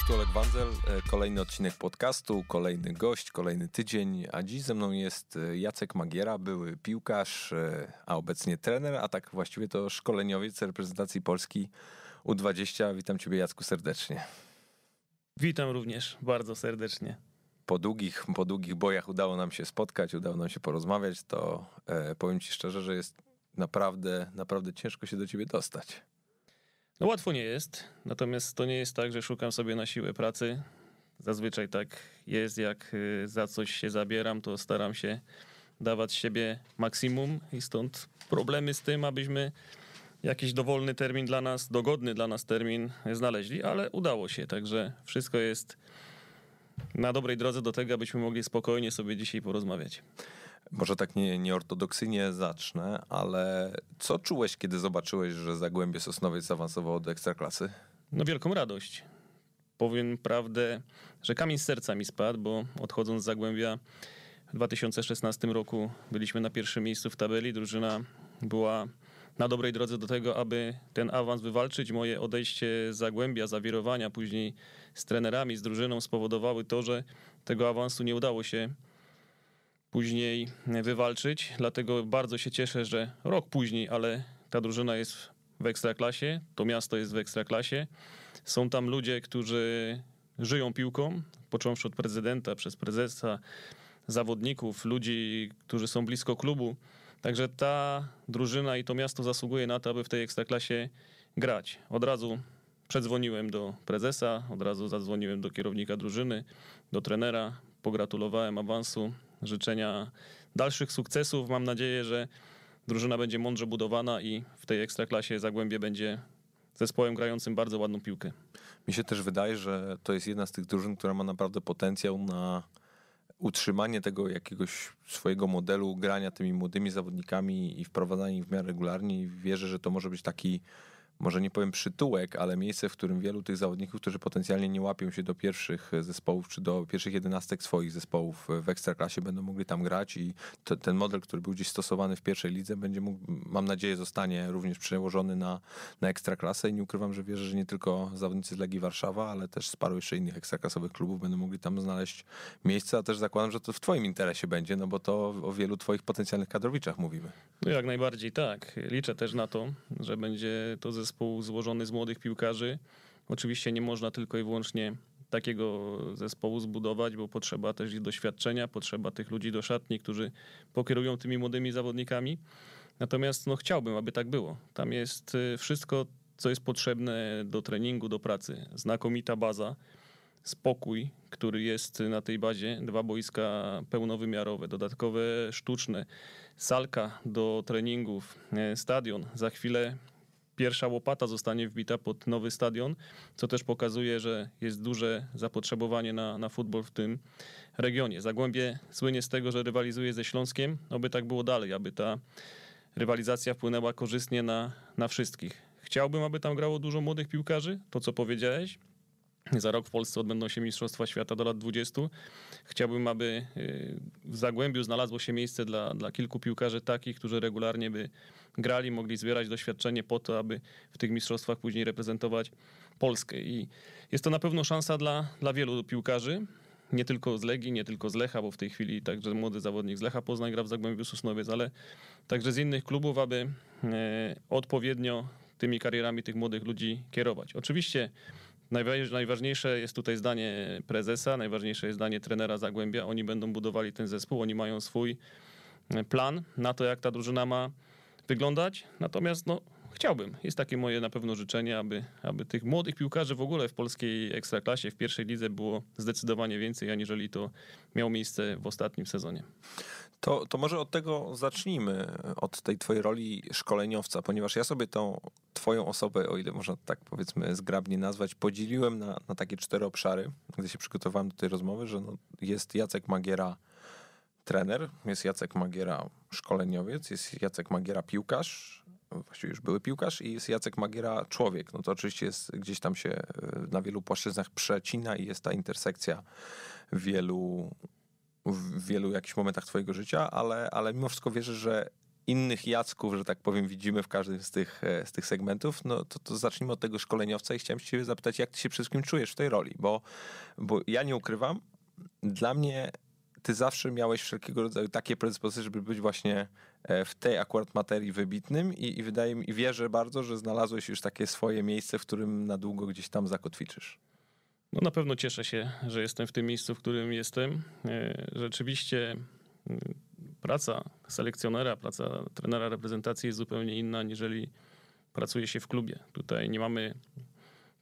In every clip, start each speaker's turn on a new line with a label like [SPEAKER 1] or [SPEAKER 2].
[SPEAKER 1] Cześć, tu Olek Wandzel. E, kolejny odcinek podcastu, kolejny gość, kolejny tydzień, a dziś ze mną jest e, Jacek Magiera, były piłkarz, e, a obecnie trener, a tak właściwie to szkoleniowiec reprezentacji Polski U20. Witam Ciebie Jacku serdecznie.
[SPEAKER 2] Witam również bardzo serdecznie.
[SPEAKER 1] Po długich, po długich bojach udało nam się spotkać, udało nam się porozmawiać, to e, powiem Ci szczerze, że jest naprawdę, naprawdę ciężko się do Ciebie dostać.
[SPEAKER 2] No łatwo nie jest, natomiast to nie jest tak, że szukam sobie na siłę pracy. Zazwyczaj tak jest, jak y, za coś się zabieram, to staram się dawać siebie maksimum i stąd problemy z tym, abyśmy jakiś dowolny termin dla nas, dogodny dla nas termin znaleźli, ale udało się, także wszystko jest na dobrej drodze do tego, abyśmy mogli spokojnie sobie dzisiaj porozmawiać.
[SPEAKER 1] Może tak nie, nieortodoksyjnie zacznę, ale co czułeś, kiedy zobaczyłeś, że Zagłębie Sosnowiec zaawansowało do Ekstraklasy?
[SPEAKER 2] No wielką radość. Powiem prawdę, że kamień z serca mi spadł, bo odchodząc z Zagłębia w 2016 roku byliśmy na pierwszym miejscu w tabeli. Drużyna była na dobrej drodze do tego, aby ten awans wywalczyć. Moje odejście z Zagłębia, zawirowania później z trenerami, z drużyną spowodowały to, że tego awansu nie udało się później wywalczyć. Dlatego bardzo się cieszę, że rok później, ale ta drużyna jest w ekstraklasie, to miasto jest w ekstraklasie. Są tam ludzie, którzy żyją piłką, począwszy od prezydenta, przez prezesa, zawodników, ludzi, którzy są blisko klubu. Także ta drużyna i to miasto zasługuje na to, aby w tej ekstraklasie grać. Od razu przedzwoniłem do prezesa, od razu zadzwoniłem do kierownika drużyny, do trenera, pogratulowałem awansu, życzenia dalszych sukcesów. Mam nadzieję, że drużyna będzie mądrze budowana i w tej ekstraklasie Zagłębie będzie zespołem grającym bardzo ładną piłkę.
[SPEAKER 1] Mi się też wydaje, że to jest jedna z tych drużyn, która ma naprawdę potencjał na utrzymanie tego jakiegoś swojego modelu grania tymi młodymi zawodnikami i wprowadzanie ich w miarę regularnie wierzę, że to może być taki może nie powiem przytułek, ale miejsce, w którym wielu tych zawodników, którzy potencjalnie nie łapią się do pierwszych zespołów, czy do pierwszych jedenastek swoich zespołów w Ekstraklasie, będą mogli tam grać i ten model, który był gdzieś stosowany w pierwszej lidze, będzie mógł, mam nadzieję, zostanie również przełożony na, na Ekstraklasę i nie ukrywam, że wierzę, że nie tylko zawodnicy z Legii Warszawa, ale też z paru jeszcze innych ekstraklasowych klubów będą mogli tam znaleźć miejsce, a też zakładam, że to w twoim interesie będzie, no bo to o wielu twoich potencjalnych kadrowiczach mówimy.
[SPEAKER 2] No jak najbardziej tak. Liczę też na to, że będzie to zespół zespół złożony z młodych piłkarzy. Oczywiście nie można tylko i wyłącznie takiego zespołu zbudować, bo potrzeba też ich doświadczenia, potrzeba tych ludzi do szatni, którzy pokierują tymi młodymi zawodnikami. Natomiast no, chciałbym, aby tak było. Tam jest y, wszystko, co jest potrzebne do treningu, do pracy. Znakomita baza, spokój, który jest na tej bazie, dwa boiska pełnowymiarowe, dodatkowe sztuczne, salka do treningów, e, stadion. Za chwilę pierwsza łopata zostanie wbita pod nowy stadion, co też pokazuje, że jest duże zapotrzebowanie na, na futbol w tym regionie. Zagłębie słynie z tego, że rywalizuje ze Śląskiem, aby tak było dalej, aby ta rywalizacja wpłynęła korzystnie na, na wszystkich. Chciałbym, aby tam grało dużo młodych piłkarzy, to co powiedziałeś, za rok w Polsce odbędą się Mistrzostwa Świata do lat 20. Chciałbym, aby y, w Zagłębiu znalazło się miejsce dla, dla kilku piłkarzy takich, którzy regularnie by grali, mogli zbierać doświadczenie po to, aby w tych mistrzostwach później reprezentować Polskę. I jest to na pewno szansa dla, dla wielu piłkarzy. Nie tylko z Legii, nie tylko z Lecha, bo w tej chwili także młody zawodnik z Lecha Poznań gra w Zagłębiu Sosnowiec, ale także z innych klubów, aby e, odpowiednio tymi karierami tych młodych ludzi kierować. Oczywiście Najważniejsze jest tutaj zdanie prezesa, najważniejsze jest zdanie trenera Zagłębia. Oni będą budowali ten zespół, oni mają swój e, plan na to, jak ta drużyna ma wyglądać. Natomiast no, chciałbym, jest takie moje na pewno życzenie, aby, aby tych młodych piłkarzy w ogóle w polskiej ekstraklasie, w pierwszej lidze było zdecydowanie więcej, aniżeli to miało miejsce w ostatnim sezonie.
[SPEAKER 1] To, to może od tego zacznijmy, od tej twojej roli szkoleniowca, ponieważ ja sobie tą twoją osobę, o ile można tak powiedzmy zgrabnie nazwać, podzieliłem na, na takie cztery obszary, gdy się przygotowałem do tej rozmowy, że no, jest Jacek Magiera trener, jest Jacek Magiera szkoleniowiec, jest Jacek Magiera piłkarz, właściwie już były piłkarz i jest Jacek Magiera człowiek. No to oczywiście jest gdzieś tam się e, na wielu płaszczyznach przecina i jest ta intersekcja wielu w wielu jakichś momentach twojego życia, ale, ale mimo wszystko wierzę, że innych Jacków, że tak powiem, widzimy w każdym z tych, e, z tych segmentów, no to, to zacznijmy od tego szkoleniowca i chciałem cię zapytać, jak ty się wszystkim czujesz w tej roli, bo, bo ja nie ukrywam, dla mnie ty zawsze miałeś wszelkiego rodzaju takie predyspozycje, żeby być właśnie w tej akurat materii wybitnym i, i wydaje mi, i wierzę bardzo, że znalazłeś już takie swoje miejsce, w którym na długo gdzieś tam zakotwiczysz.
[SPEAKER 2] No na pewno cieszę się, że jestem w tym miejscu, w którym jestem. E, rzeczywiście mm, praca selekcjonera, praca trenera reprezentacji jest zupełnie inna, aniżeli pracuje się w klubie. Tutaj nie mamy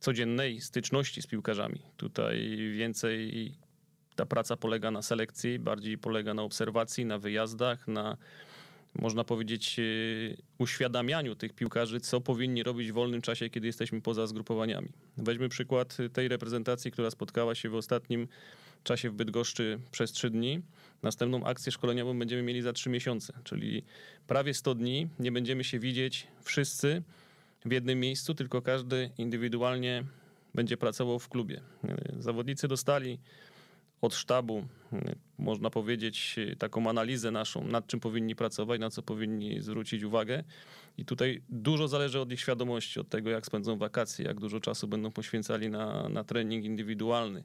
[SPEAKER 2] codziennej styczności z piłkarzami. Tutaj więcej ta praca polega na selekcji, bardziej polega na obserwacji, na wyjazdach, na można powiedzieć, e, uświadamianiu tych piłkarzy, co powinni robić w wolnym czasie, kiedy jesteśmy poza zgrupowaniami. Weźmy przykład tej reprezentacji, która spotkała się w ostatnim czasie w Bydgoszczy przez trzy dni. Następną akcję szkoleniową będziemy mieli za trzy miesiące, czyli prawie 100 dni nie będziemy się widzieć wszyscy w jednym miejscu, tylko każdy indywidualnie będzie pracował w klubie. Zawodnicy dostali od sztabu, można powiedzieć, taką analizę naszą, nad czym powinni pracować, na co powinni zwrócić uwagę. I tutaj dużo zależy od ich świadomości, od tego, jak spędzą wakacje, jak dużo czasu będą poświęcali na, na trening indywidualny,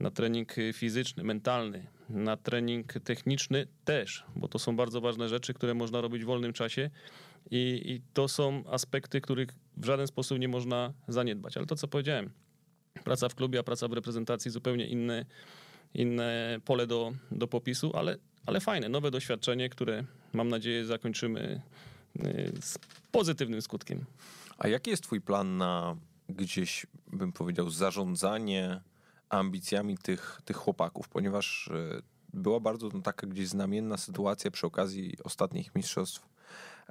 [SPEAKER 2] na trening fizyczny, mentalny, na trening techniczny też, bo to są bardzo ważne rzeczy, które można robić w wolnym czasie. I, I to są aspekty, których w żaden sposób nie można zaniedbać. Ale to, co powiedziałem, praca w klubie, a praca w reprezentacji zupełnie inny inne pole do, do popisu, ale, ale fajne, nowe doświadczenie, które mam nadzieję zakończymy y, z pozytywnym skutkiem.
[SPEAKER 1] A jaki jest Twój plan na gdzieś, bym powiedział, zarządzanie ambicjami tych, tych chłopaków? Ponieważ y, była bardzo no, taka gdzieś znamienna sytuacja przy okazji ostatnich mistrzostw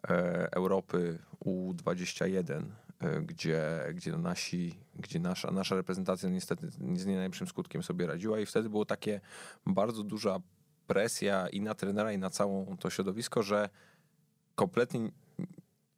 [SPEAKER 1] e, Europy U21, E, gdzie, gdzie, nasi, gdzie nasza, nasza reprezentacja niestety z nie najlepszym skutkiem sobie radziła i wtedy było takie bardzo duża presja i na trenera i na całą to środowisko, że kompletnie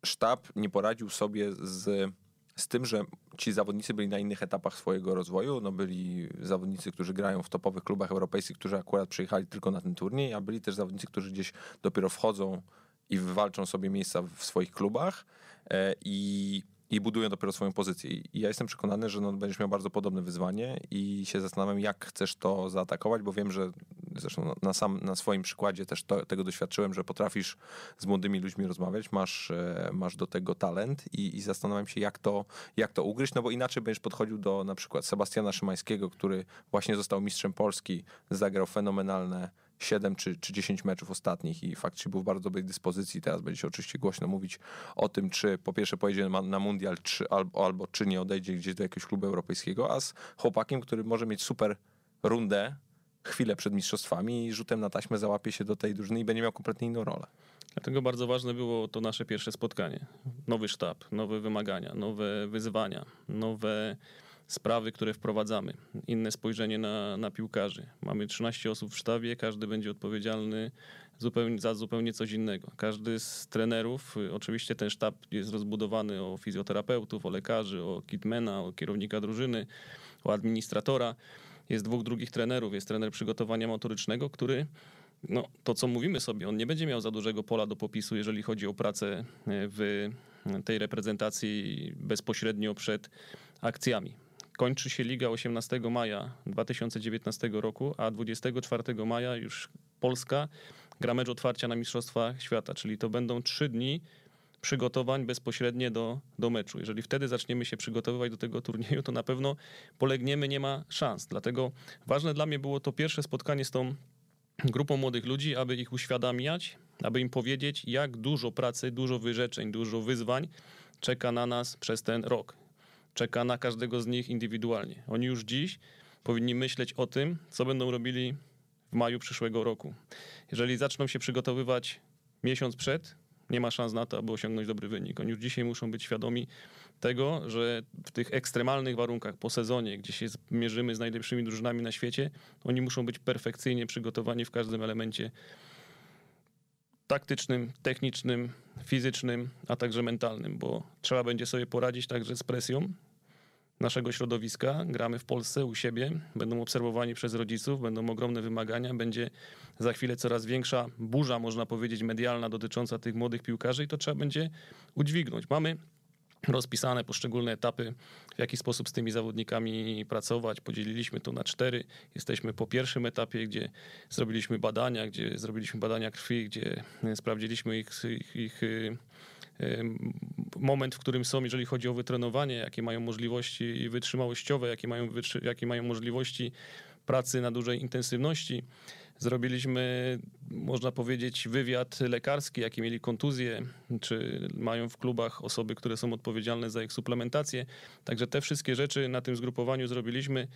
[SPEAKER 1] sztab nie poradził sobie z, z tym, że ci zawodnicy byli na innych etapach swojego rozwoju. No byli zawodnicy, którzy grają w topowych klubach europejskich, którzy akurat przyjechali tylko na ten turniej, a byli też zawodnicy, którzy gdzieś dopiero wchodzą i wywalczą sobie miejsca w swoich klubach. E, I i budują dopiero swoją pozycję. I ja jestem przekonany, że no, będziesz miał bardzo podobne wyzwanie i się zastanawiam, jak chcesz to zaatakować, bo wiem, że zresztą na, sam, na swoim przykładzie też to, tego doświadczyłem, że potrafisz z młodymi ludźmi rozmawiać, masz, e, masz do tego talent i, i zastanawiam się, jak to, jak to ugryźć, no bo inaczej będziesz podchodził do na przykład Sebastiana Szymańskiego, który właśnie został mistrzem Polski, zagrał fenomenalne 7 czy, czy 10 meczów ostatnich i faktycznie był w bardzo dobrej dyspozycji. Teraz będzie się oczywiście głośno mówić o tym, czy po pierwsze pojedzie na, na mundial, czy, albo, albo czy nie odejdzie gdzieś do jakiegoś klubu europejskiego, a z chłopakiem, który może mieć super rundę chwilę przed mistrzostwami i rzutem na taśmę załapie się do tej drużyny i będzie miał kompletnie inną rolę.
[SPEAKER 2] Dlatego bardzo ważne było to nasze pierwsze spotkanie. Nowy sztab, nowe wymagania, nowe wyzwania, nowe sprawy, które wprowadzamy, inne spojrzenie na, na piłkarzy. Mamy 13 osób w sztabie, każdy będzie odpowiedzialny zupełnie, za zupełnie coś innego. Każdy z trenerów, oczywiście ten sztab jest rozbudowany o fizjoterapeutów, o lekarzy, o kitmana, o kierownika drużyny, o administratora. Jest dwóch drugich trenerów. Jest trener przygotowania motorycznego, który no, to co mówimy sobie, on nie będzie miał za dużego pola do popisu, jeżeli chodzi o pracę w tej reprezentacji bezpośrednio przed akcjami. Kończy się liga 18 maja 2019 roku, a 24 maja już Polska gra mecz otwarcia na Mistrzostwach Świata, czyli to będą trzy dni przygotowań bezpośrednie do, do meczu. Jeżeli wtedy zaczniemy się przygotowywać do tego turnieju, to na pewno polegniemy, nie ma szans. Dlatego ważne dla mnie było to pierwsze spotkanie z tą grupą młodych ludzi, aby ich uświadamiać, aby im powiedzieć, jak dużo pracy, dużo wyrzeczeń, dużo wyzwań czeka na nas przez ten rok czeka na każdego z nich indywidualnie. Oni już dziś powinni myśleć o tym, co będą robili w maju przyszłego roku. Jeżeli zaczną się przygotowywać miesiąc przed, nie ma szans na to, aby osiągnąć dobry wynik. Oni już dzisiaj muszą być świadomi tego, że w tych ekstremalnych warunkach po sezonie, gdzie się mierzymy z najlepszymi drużynami na świecie, oni muszą być perfekcyjnie przygotowani w każdym elemencie taktycznym, technicznym, fizycznym, a także mentalnym, bo trzeba będzie sobie poradzić także z presją naszego środowiska. Gramy w Polsce u siebie, będą obserwowani przez rodziców, będą ogromne wymagania, będzie za chwilę coraz większa burza, można powiedzieć, medialna dotycząca tych młodych piłkarzy i to trzeba będzie udźwignąć. Mamy rozpisane poszczególne etapy, w jaki sposób z tymi zawodnikami pracować. Podzieliliśmy to na cztery. Jesteśmy po pierwszym etapie, gdzie zrobiliśmy badania, gdzie zrobiliśmy badania krwi, gdzie sprawdziliśmy ich, ich, ich moment, w którym są, jeżeli chodzi o wytrenowanie, jakie mają możliwości wytrzymałościowe, jakie mają, jakie mają możliwości pracy na dużej intensywności. Zrobiliśmy, można powiedzieć, wywiad lekarski, jakie mieli kontuzje, czy mają w klubach osoby, które są odpowiedzialne za ich suplementację. Także te wszystkie rzeczy na tym zgrupowaniu zrobiliśmy.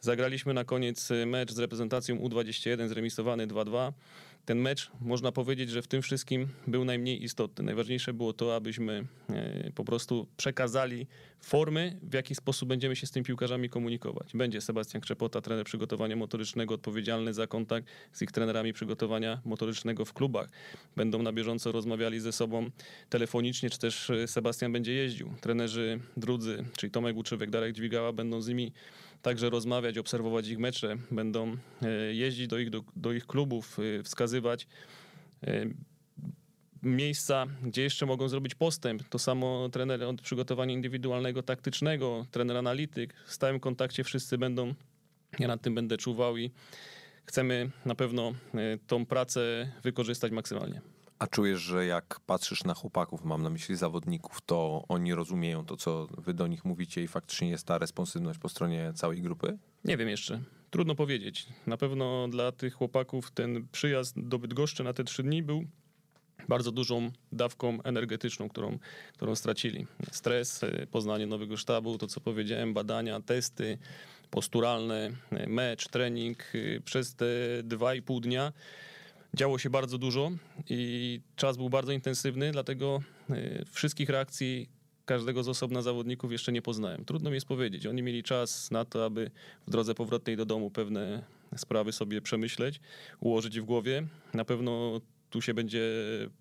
[SPEAKER 2] Zagraliśmy na koniec mecz z reprezentacją U21, zremisowany 2-2 ten mecz, można powiedzieć, że w tym wszystkim był najmniej istotny. Najważniejsze było to, abyśmy e, po prostu przekazali formy, w jaki sposób będziemy się z tymi piłkarzami komunikować. Będzie Sebastian Krzepota, trener przygotowania motorycznego, odpowiedzialny za kontakt z ich trenerami przygotowania motorycznego w klubach. Będą na bieżąco rozmawiali ze sobą telefonicznie, czy też e, Sebastian będzie jeździł. Trenerzy drudzy, czyli Tomek Łuczywek, Darek Dźwigała będą z nimi także rozmawiać, obserwować ich mecze, będą e, jeździć do ich, do, do ich klubów, e, wskazywać e, miejsca, gdzie jeszcze mogą zrobić postęp. To samo trener od przygotowania indywidualnego, taktycznego, trener analityk. W stałym kontakcie wszyscy będą, ja nad tym będę czuwał i chcemy na pewno tą pracę wykorzystać maksymalnie.
[SPEAKER 1] A czujesz, że jak patrzysz na chłopaków, mam na myśli zawodników, to oni rozumieją to, co wy do nich mówicie i faktycznie jest ta responsywność po stronie całej grupy?
[SPEAKER 2] Nie wiem jeszcze. Trudno powiedzieć. Na pewno dla tych chłopaków ten przyjazd do Bydgoszczy na te trzy dni był bardzo dużą dawką energetyczną, którą, którą stracili. Stres, e, poznanie nowego sztabu, to co powiedziałem, badania, testy posturalne, e, mecz, trening. E, przez te dwa i pół dnia Działo się bardzo dużo i czas był bardzo intensywny, dlatego y, wszystkich reakcji każdego z osobna zawodników jeszcze nie poznałem. Trudno mi jest powiedzieć. Oni mieli czas na to, aby w drodze powrotnej do domu pewne sprawy sobie przemyśleć, ułożyć w głowie. Na pewno tu się będzie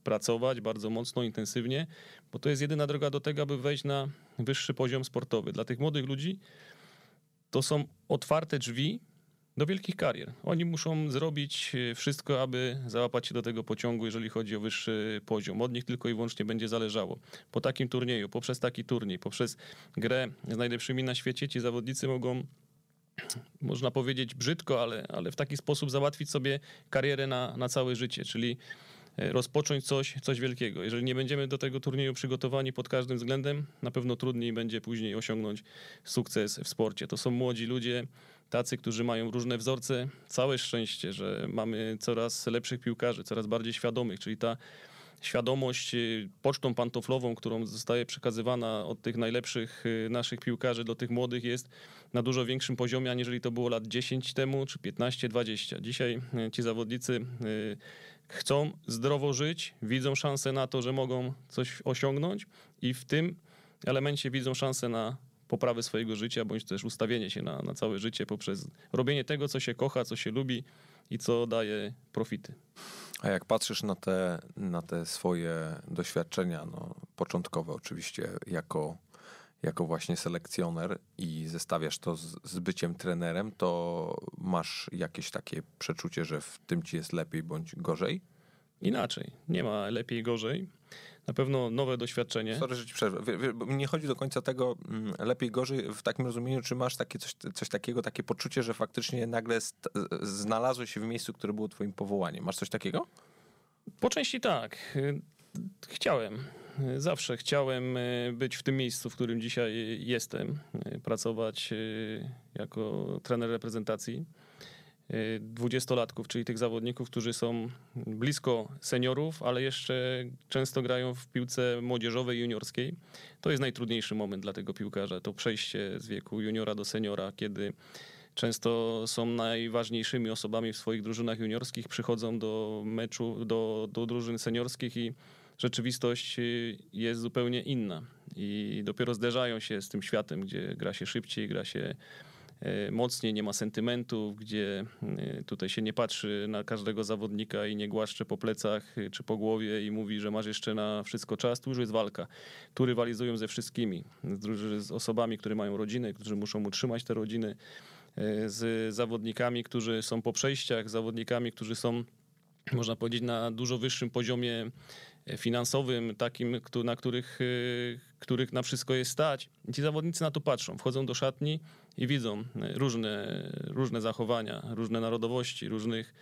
[SPEAKER 2] pracować bardzo mocno, intensywnie, bo to jest jedyna droga do tego, aby wejść na wyższy poziom sportowy. Dla tych młodych ludzi to są otwarte drzwi do wielkich karier. Oni muszą zrobić e, wszystko, aby załapać się do tego pociągu, jeżeli chodzi o wyższy poziom. Od nich tylko i wyłącznie będzie zależało. Po takim turnieju, poprzez taki turniej, poprzez grę z najlepszymi na świecie, ci zawodnicy mogą można powiedzieć brzydko, ale, ale w taki sposób załatwić sobie karierę na, na całe życie, czyli e, rozpocząć coś, coś wielkiego. Jeżeli nie będziemy do tego turnieju przygotowani pod każdym względem, na pewno trudniej będzie później osiągnąć sukces w sporcie. To są młodzi ludzie, tacy, którzy mają różne wzorce. Całe szczęście, że mamy coraz lepszych piłkarzy, coraz bardziej świadomych, czyli ta świadomość y, pocztą pantoflową, którą zostaje przekazywana od tych najlepszych y, naszych piłkarzy do tych młodych jest na dużo większym poziomie, aniżeli to było lat 10 temu czy 15-20. Dzisiaj y, ci zawodnicy chcą zdrowo żyć, widzą szansę na to, że mogą coś osiągnąć i w tym elemencie widzą szansę na poprawy swojego życia, bądź też ustawienie się na, na całe życie poprzez robienie tego, co się kocha, co się lubi i co daje profity.
[SPEAKER 1] A jak patrzysz na te, na te swoje doświadczenia, no, początkowe oczywiście, jako, jako właśnie selekcjoner i zestawiasz to z, z byciem trenerem, to masz jakieś takie przeczucie, że w tym ci jest lepiej bądź gorzej?
[SPEAKER 2] Inaczej. Nie ma lepiej, gorzej na pewno nowe doświadczenie.
[SPEAKER 1] Sorry, że ci przerwę. Nie chodzi do końca tego mm, lepiej, gorzej w takim rozumieniu, czy masz takie coś, coś takiego, takie poczucie, że faktycznie nagle znalazłeś się w miejscu, które było twoim powołaniem. Masz coś takiego?
[SPEAKER 2] Po części tak. Chciałem. Zawsze chciałem e, być w tym miejscu, w którym dzisiaj jestem. E, pracować e, jako trener reprezentacji dwudziestolatków, czyli tych zawodników, którzy są blisko seniorów, ale jeszcze często grają w piłce młodzieżowej, juniorskiej. To jest najtrudniejszy moment dla tego piłkarza, to przejście z wieku juniora do seniora, kiedy często są najważniejszymi osobami w swoich drużynach juniorskich, przychodzą do meczu, do, do drużyn seniorskich i rzeczywistość jest zupełnie inna. I dopiero zderzają się z tym światem, gdzie gra się szybciej, gra się mocniej, nie ma sentymentów, gdzie e, tutaj się nie patrzy na każdego zawodnika i nie głaszcze po plecach e, czy po głowie i mówi, że masz jeszcze na wszystko czas. Tu już jest walka. Tu rywalizują ze wszystkimi, z, z osobami, które mają rodziny, którzy muszą utrzymać te rodziny, z zawodnikami, którzy są po przejściach, zawodnikami, którzy są można powiedzieć, na dużo wyższym poziomie finansowym, takim, na których, y, których na wszystko jest stać. Ci zawodnicy na to patrzą, wchodzą do szatni i widzą y, różne, różne zachowania, różne narodowości, różnych,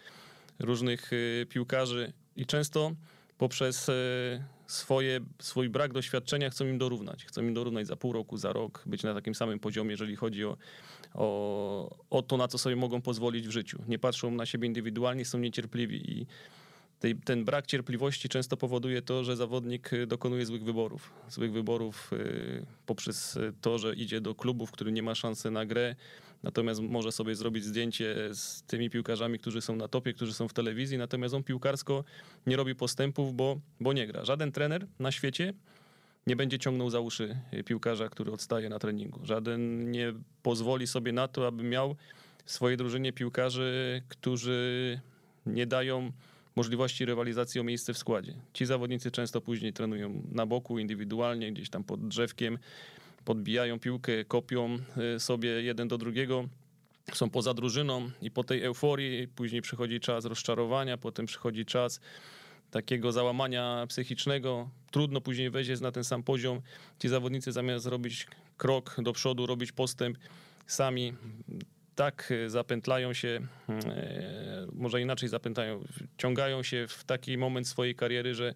[SPEAKER 2] różnych y, piłkarzy i często poprzez swoje, swój brak doświadczenia chcą im dorównać. Chcą im dorównać za pół roku, za rok, być na takim samym poziomie, jeżeli chodzi o, o, o to, na co sobie mogą pozwolić w życiu. Nie patrzą na siebie indywidualnie, są niecierpliwi i tej, ten brak cierpliwości często powoduje to, że zawodnik y, dokonuje złych wyborów. Złych wyborów y, poprzez y, to, że idzie do klubu, w którym nie ma szansy na grę, natomiast może sobie zrobić zdjęcie z tymi piłkarzami, którzy są na topie, którzy są w telewizji, natomiast on piłkarsko nie robi postępów, bo, bo nie gra. Żaden trener na świecie nie będzie ciągnął za uszy piłkarza, który odstaje na treningu. Żaden nie pozwoli sobie na to, aby miał w swojej drużynie piłkarzy, którzy nie dają możliwości rywalizacji o miejsce w składzie. Ci zawodnicy często później trenują na boku, indywidualnie, gdzieś tam pod drzewkiem, podbijają piłkę, kopią e, sobie jeden do drugiego są poza drużyną i po tej euforii później przychodzi czas rozczarowania, potem przychodzi czas takiego załamania psychicznego. Trudno później wejść na ten sam poziom. Ci zawodnicy zamiast robić krok do przodu, robić postęp, sami tak e, zapętlają się, e, może inaczej zapętlają, ciągają się w taki moment swojej kariery, że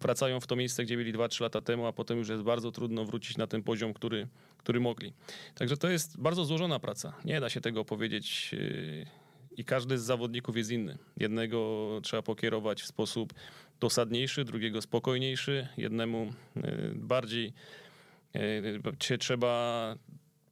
[SPEAKER 2] wracają w to miejsce, gdzie byli 2-3 lata temu, a potem już jest bardzo trudno wrócić na ten poziom, który, który mogli. Także to jest bardzo złożona praca. Nie da się tego powiedzieć e, i każdy z zawodników jest inny. Jednego trzeba pokierować w sposób dosadniejszy, drugiego spokojniejszy, jednemu bardziej się trzeba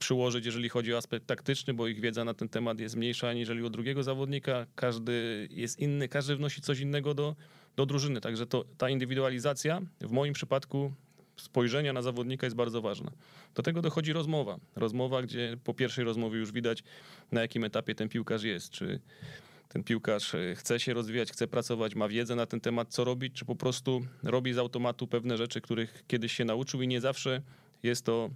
[SPEAKER 2] przyłożyć, jeżeli chodzi o aspekt taktyczny, bo ich wiedza na ten temat jest mniejsza aniżeli u drugiego zawodnika. Każdy jest inny, każdy wnosi coś innego do, do drużyny. Także to, ta indywidualizacja w moim przypadku spojrzenia na zawodnika jest bardzo ważna. Do tego dochodzi rozmowa. Rozmowa, gdzie po pierwszej rozmowie już widać, na jakim etapie ten piłkarz jest. Czy ten piłkarz e, chce się rozwijać, chce pracować, ma wiedzę na ten temat, co robić, czy po prostu robi z automatu pewne rzeczy, których kiedyś się nauczył i nie zawsze jest to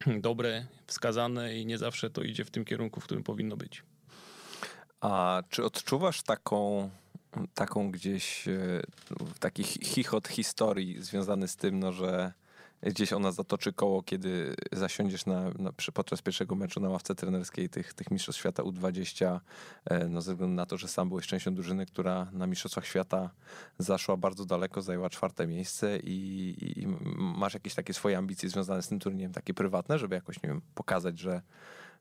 [SPEAKER 2] dobre, wskazane i nie zawsze to idzie w tym kierunku, w którym powinno być.
[SPEAKER 1] A czy odczuwasz taką, taką gdzieś e, taki chichot historii związany z tym, no, że gdzieś ona zatoczy koło, kiedy zasiądziesz na, na, podczas pierwszego meczu na ławce trenerskiej tych, tych Mistrzostw Świata U20, e, no ze względu na to, że sam byłeś częścią drużyny, która na Mistrzostwach Świata zaszła bardzo daleko, zajęła czwarte miejsce i, i masz jakieś takie swoje ambicje związane z tym turniejem, takie prywatne, żeby jakoś, nie wiem, pokazać, że,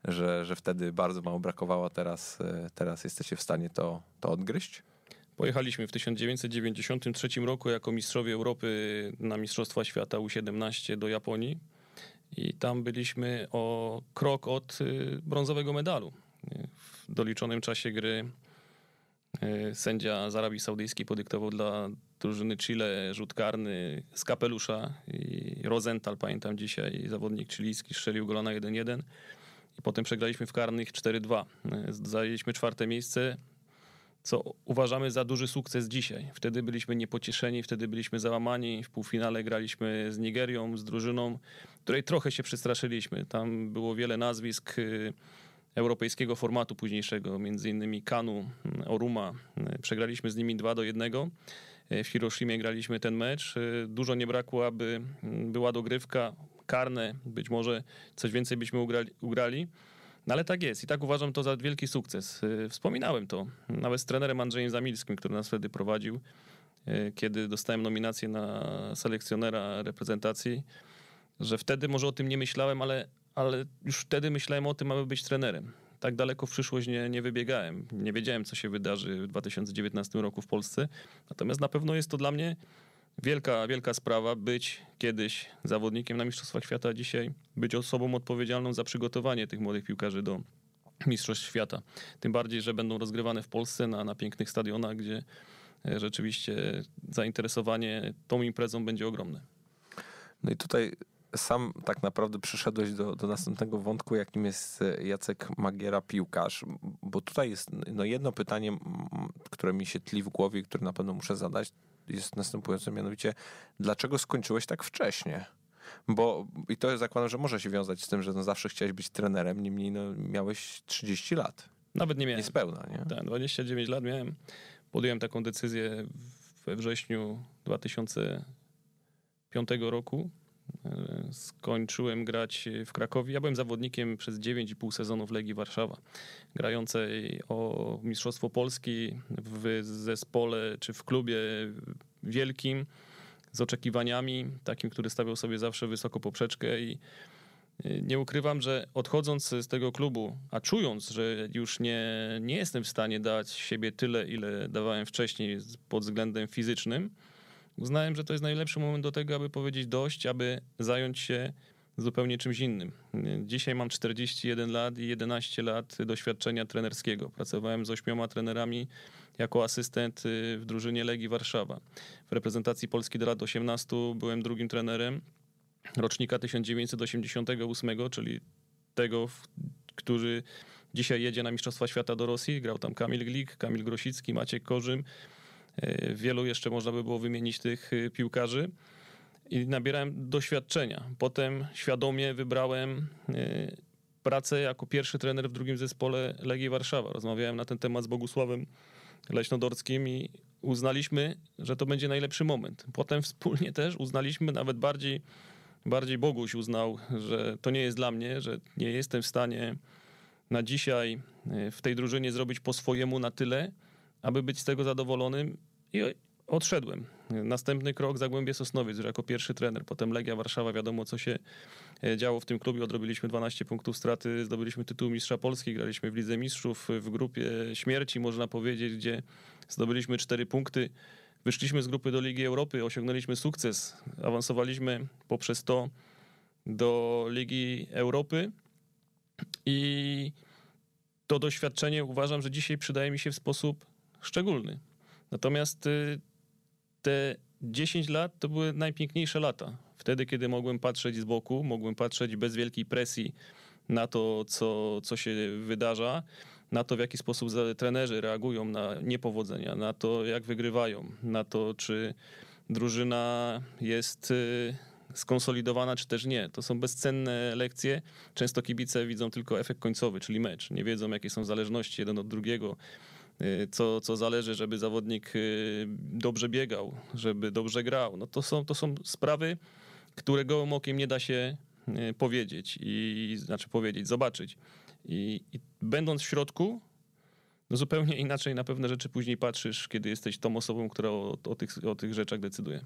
[SPEAKER 1] że, że wtedy bardzo mało brakowało, teraz, e, teraz jesteście w stanie to, to odgryźć?
[SPEAKER 2] Pojechaliśmy w 1993 roku jako mistrzowie Europy na Mistrzostwa Świata U17 do Japonii i tam byliśmy o krok od y, brązowego medalu. W doliczonym czasie gry y, sędzia z Arabii Saudyjskiej podyktował dla drużyny Chile rzut karny z kapelusza i Rosenthal, pamiętam dzisiaj, zawodnik chilijski strzelił gola na 1-1 i potem przegraliśmy w karnych 4-2. Zajęliśmy czwarte miejsce, co uważamy za duży sukces dzisiaj. Wtedy byliśmy niepocieszeni, wtedy byliśmy załamani. W półfinale graliśmy z Nigerią, z drużyną, której trochę się przestraszyliśmy. Tam było wiele nazwisk y, europejskiego formatu późniejszego, między innymi Kanu, y, Oruma. Y, przegraliśmy z nimi 2 do 1. W Hiroshimie graliśmy ten mecz. Dużo nie brakło, aby była dogrywka, karne, być może coś więcej byśmy ugrali. ugrali. No ale tak jest i tak uważam to za wielki sukces. Y, wspominałem to nawet z trenerem Andrzejem Zamilskim, który nas wtedy prowadził, y, kiedy dostałem nominację na selekcjonera reprezentacji, że wtedy może o tym nie myślałem, ale, ale już wtedy myślałem o tym, aby być trenerem. Tak daleko w przyszłość nie, nie wybiegałem. Nie wiedziałem, co się wydarzy w 2019 roku w Polsce. Natomiast na pewno jest to dla mnie wielka, wielka sprawa być kiedyś zawodnikiem na Mistrzostwach Świata, dzisiaj być osobą odpowiedzialną za przygotowanie tych młodych piłkarzy do Mistrzostw Świata. Tym bardziej, że będą rozgrywane w Polsce na, na pięknych stadionach, gdzie e, rzeczywiście zainteresowanie tą imprezą będzie ogromne.
[SPEAKER 1] No i tutaj sam tak naprawdę przyszedłeś do, do następnego wątku, jakim jest e, Jacek Magiera, piłkarz. Bo tutaj jest no jedno pytanie, które mi się tli w głowie, które na pewno muszę zadać, jest następujące, mianowicie dlaczego skończyłeś tak wcześnie? Bo i to zakładam, że może się wiązać z tym, że no zawsze chciałeś być trenerem, niemniej no, miałeś 30 lat.
[SPEAKER 2] Nawet nie miałem.
[SPEAKER 1] Niespełna, nie?
[SPEAKER 2] Tak, 29 lat miałem. Podjąłem taką decyzję we wrześniu 2005 roku. Skończyłem grać w Krakowie. Ja byłem zawodnikiem przez 9,5 sezonów Legii Warszawa, grającej o Mistrzostwo Polski w zespole czy w klubie wielkim z oczekiwaniami, takim, który stawiał sobie zawsze wysoko poprzeczkę i y, nie ukrywam, że odchodząc z tego klubu, a czując, że już nie, nie jestem w stanie dać siebie tyle, ile dawałem wcześniej pod względem fizycznym, uznałem, że to jest najlepszy moment do tego, aby powiedzieć dość, aby zająć się zupełnie czymś innym. Dzisiaj mam 41 lat i 11 lat doświadczenia trenerskiego. Pracowałem z ośmioma trenerami jako asystent y, w drużynie Legii Warszawa. W reprezentacji Polski do lat 18 byłem drugim trenerem rocznika 1988, czyli tego, który dzisiaj jedzie na Mistrzostwa Świata do Rosji. Grał tam Kamil Glik, Kamil Grosicki, Maciek Korzym. Y, wielu jeszcze można by było wymienić tych y, piłkarzy i nabierałem doświadczenia. Potem świadomie wybrałem pracę jako pierwszy trener w drugim zespole Legii Warszawa. Rozmawiałem na ten temat z Bogusławem Leśnodorskim i uznaliśmy, że to będzie najlepszy moment. Potem wspólnie też uznaliśmy, nawet bardziej, bardziej Boguś uznał, że to nie jest dla mnie, że nie jestem w stanie na dzisiaj e, w tej drużynie zrobić po swojemu na tyle, aby być z tego zadowolonym i odszedłem. Następny krok Zagłębie Sosnowiec, jako pierwszy trener, potem Legia Warszawa, wiadomo co się e, działo w tym klubie, odrobiliśmy 12 punktów straty, zdobyliśmy tytuł mistrza Polski, graliśmy w Lidze Mistrzów w grupie śmierci, można powiedzieć, gdzie zdobyliśmy 4 punkty. Wyszliśmy z grupy do Ligi Europy, osiągnęliśmy sukces, awansowaliśmy poprzez to do Ligi Europy i to doświadczenie uważam, że dzisiaj przydaje mi się w sposób szczególny. Natomiast y, te 10 lat to były najpiękniejsze lata. Wtedy, kiedy mogłem patrzeć z boku, mogłem patrzeć bez wielkiej presji na to, co, co się wydarza, na to, w jaki sposób trenerzy reagują na niepowodzenia, na to, jak wygrywają, na to, czy drużyna jest y, skonsolidowana, czy też nie. To są bezcenne lekcje. Często kibice widzą tylko efekt końcowy, czyli mecz. Nie wiedzą, jakie są zależności jeden od drugiego co, co zależy, żeby zawodnik y, dobrze biegał, żeby dobrze grał. No to są, to są sprawy, które gołym okiem nie da się y, powiedzieć i znaczy powiedzieć, zobaczyć. I, i będąc w środku, no zupełnie inaczej na pewne rzeczy później patrzysz, kiedy jesteś tą osobą, która o, o, tych, o tych rzeczach decyduje.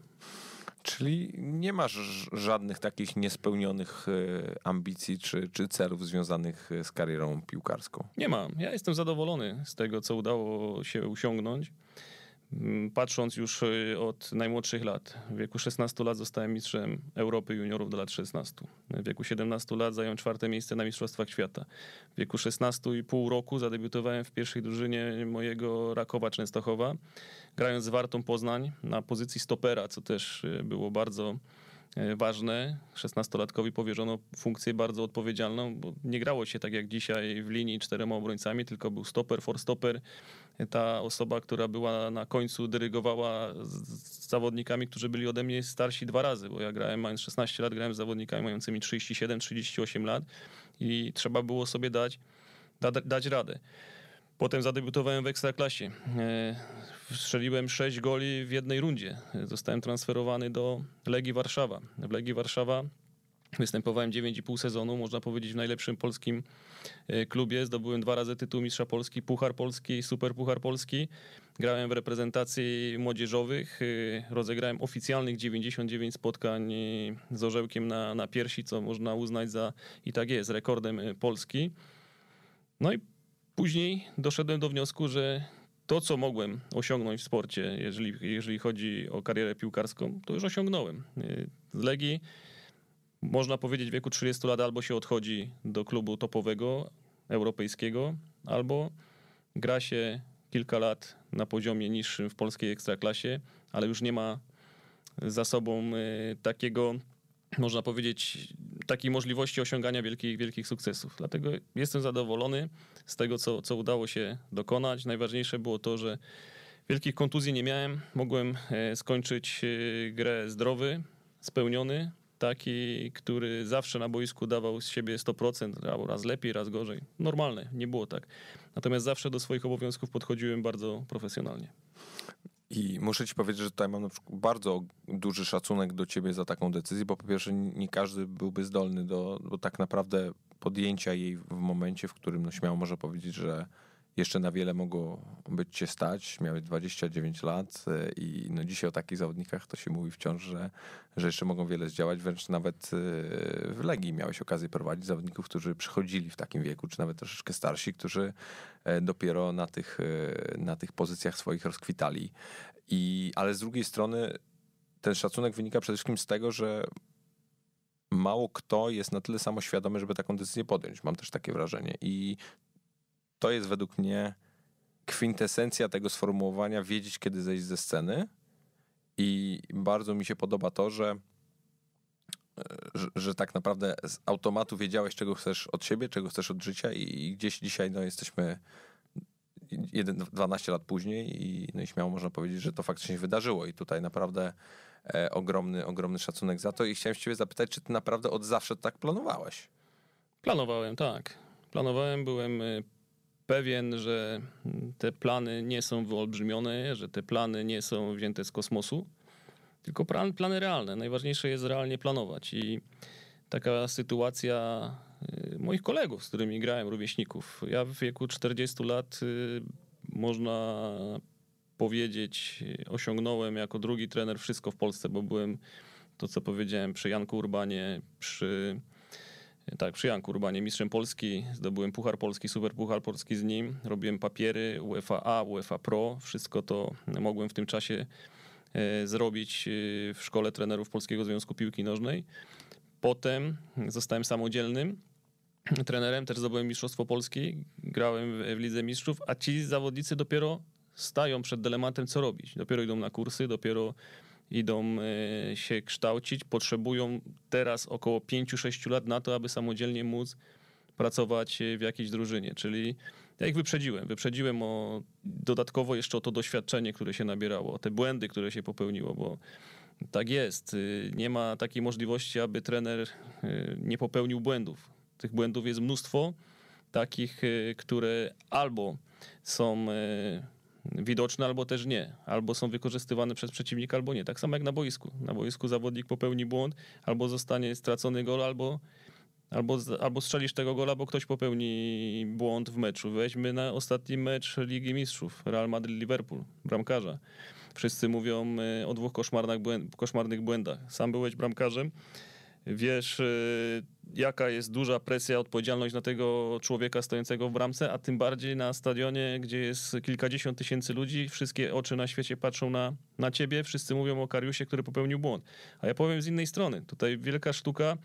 [SPEAKER 1] Czyli nie masz żadnych takich niespełnionych e, ambicji czy, czy celów związanych e, z karierą piłkarską?
[SPEAKER 2] Nie mam. Ja jestem zadowolony z tego, co udało się osiągnąć. Mm, patrząc już y, od najmłodszych lat, w wieku 16 lat zostałem mistrzem Europy juniorów do lat 16. W wieku 17 lat zająłem czwarte miejsce na Mistrzostwach Świata. W wieku 16,5 roku zadebiutowałem w pierwszej drużynie mojego Rakowa Częstochowa, grając z Wartą Poznań na pozycji stopera, co też y, było bardzo ważne. 16-latkowi powierzono funkcję bardzo odpowiedzialną, bo nie grało się tak jak dzisiaj w linii czterema obrońcami, tylko był stoper, forstoper. Ta osoba, która była na końcu, dyrygowała z zawodnikami, którzy byli ode mnie starsi dwa razy, bo ja grałem mając 16 lat, grałem z zawodnikami mającymi 37-38 lat i trzeba było sobie dać, da, dać radę. Potem zadebiutowałem w Ekstraklasie. E, strzeliłem 6 goli w jednej rundzie. Zostałem transferowany do Legii Warszawa. W Legii Warszawa Występowałem 9,5 sezonu, można powiedzieć, w najlepszym polskim e, klubie. Zdobyłem dwa razy tytuł Mistrza Polski, Puchar Polski, Super Puchar Polski. Grałem w reprezentacji młodzieżowych. E, rozegrałem oficjalnych 99 spotkań z orzełkiem na, na piersi, co można uznać za, i tak jest, rekordem Polski. No i Później doszedłem do wniosku, że to, co mogłem osiągnąć w sporcie, jeżeli, jeżeli chodzi o karierę piłkarską, to już osiągnąłem. Z Legii można powiedzieć w wieku 30 lat albo się odchodzi do klubu topowego, europejskiego, albo gra się kilka lat na poziomie niższym w polskiej ekstraklasie, ale już nie ma za sobą e, takiego można powiedzieć, takiej możliwości osiągania wielkich, wielkich sukcesów. Dlatego jestem zadowolony z tego, co, co udało się dokonać. Najważniejsze było to, że wielkich kontuzji nie miałem. Mogłem e, skończyć e, grę zdrowy, spełniony, taki, który zawsze na boisku dawał z siebie 100%, albo raz lepiej, raz gorzej. Normalne, nie było tak. Natomiast zawsze do swoich obowiązków podchodziłem bardzo profesjonalnie.
[SPEAKER 1] I muszę ci powiedzieć, że tutaj mam na przykład bardzo duży szacunek do ciebie za taką decyzję, bo po pierwsze nie każdy byłby zdolny do, do tak naprawdę podjęcia jej w momencie, w którym no śmiało może powiedzieć, że jeszcze na wiele mogło być cię stać. Miałeś 29 lat e, i no dzisiaj o takich zawodnikach to się mówi wciąż, że, że jeszcze mogą wiele zdziałać. Wręcz nawet e, w Legii miałeś okazję prowadzić zawodników, którzy przychodzili w takim wieku, czy nawet troszeczkę starsi, którzy e, dopiero na tych, na tych pozycjach swoich rozkwitali. I, ale z drugiej strony ten szacunek wynika przede wszystkim z tego, że mało kto jest na tyle samoświadomy, żeby taką decyzję podjąć. Mam też takie wrażenie. I to jest według mnie kwintesencja tego sformułowania wiedzieć, kiedy zejść ze sceny. I bardzo mi się podoba to, że, że, że, tak naprawdę z automatu wiedziałeś, czego chcesz od siebie, czego chcesz od życia, i gdzieś dzisiaj no, jesteśmy 12 lat później i, no i śmiało można powiedzieć, że to faktycznie się wydarzyło. I tutaj naprawdę e, ogromny, ogromny szacunek za to. I chciałem się ciebie zapytać, czy ty naprawdę od zawsze tak planowałeś?
[SPEAKER 2] Planowałem, tak. Planowałem, byłem e, pewien, że te plany nie są wyolbrzymione, że te plany nie są wzięte z kosmosu, tylko plan, plany realne. Najważniejsze jest realnie planować i taka sytuacja y, moich kolegów, z którymi grałem, rówieśników. Ja w wieku 40 lat y, można powiedzieć, osiągnąłem jako drugi trener wszystko w Polsce, bo byłem to, co powiedziałem, przy Janku Urbanie, przy tak, przy Janku Urbanie, mistrzem Polski, zdobyłem Puchar Polski, Super Puchar Polski z nim, robiłem papiery UEFA A, UEFA Pro, wszystko to mogłem w tym czasie e, zrobić e, w szkole trenerów Polskiego Związku Piłki Nożnej. Potem zostałem samodzielnym trenerem, też zdobyłem Mistrzostwo Polski, grałem w Lidze Mistrzów, a ci zawodnicy dopiero stają przed dylematem, co robić. Dopiero idą na kursy, dopiero idą e, się kształcić, potrzebują teraz około 5-6 lat na to, aby samodzielnie móc pracować w jakiejś drużynie. Czyli ja ich wyprzedziłem. Wyprzedziłem o dodatkowo jeszcze o to doświadczenie, które się nabierało, o te błędy, które się popełniło, bo tak jest. Y, nie ma takiej możliwości, aby trener y, nie popełnił błędów. Tych błędów jest mnóstwo, takich, y, które albo są widoczne, albo też nie. Albo są wykorzystywane przez przeciwnika, albo nie. Tak samo jak na boisku. Na boisku zawodnik popełni błąd, albo zostanie stracony gol, albo, albo, albo strzelisz tego gola, bo ktoś popełni błąd w meczu. Weźmy na ostatni mecz Ligi Mistrzów, Real Madrid-Liverpool, bramkarza. Wszyscy mówią e, o dwóch koszmarnych błędach. Sam byłeś bramkarzem wiesz, y, jaka jest duża presja, odpowiedzialność na tego człowieka stojącego w bramce, a tym bardziej na stadionie, gdzie jest kilkadziesiąt tysięcy ludzi, wszystkie oczy na świecie patrzą na, na ciebie, wszyscy mówią o Kariusie, który popełnił błąd. A ja powiem z innej strony, tutaj wielka sztuka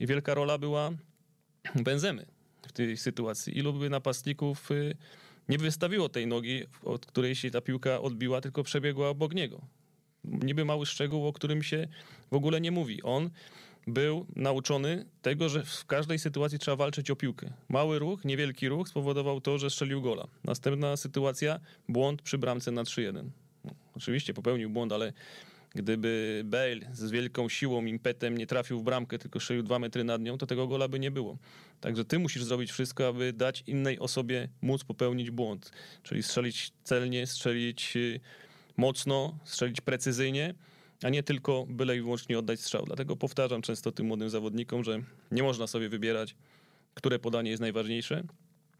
[SPEAKER 2] i wielka rola była Benzemy w tej sytuacji. Ilu by napastników y, nie wystawiło tej nogi, od której się ta piłka odbiła, tylko przebiegła obok niego. Niby mały szczegół, o którym się w ogóle nie mówi. On był nauczony tego, że w każdej sytuacji trzeba walczyć o piłkę. Mały ruch, niewielki ruch spowodował to, że strzelił gola. Następna sytuacja, błąd przy bramce na 3-1. No, oczywiście popełnił błąd, ale gdyby Bale z wielką siłą, impetem nie trafił w bramkę, tylko strzelił dwa metry nad nią, to tego gola by nie było. Także ty musisz zrobić wszystko, aby dać innej osobie móc popełnić błąd. Czyli strzelić celnie, strzelić y, mocno, strzelić precyzyjnie, a nie tylko byle i wyłącznie oddać strzał. Dlatego powtarzam często tym młodym zawodnikom, że nie można sobie wybierać, które podanie jest najważniejsze,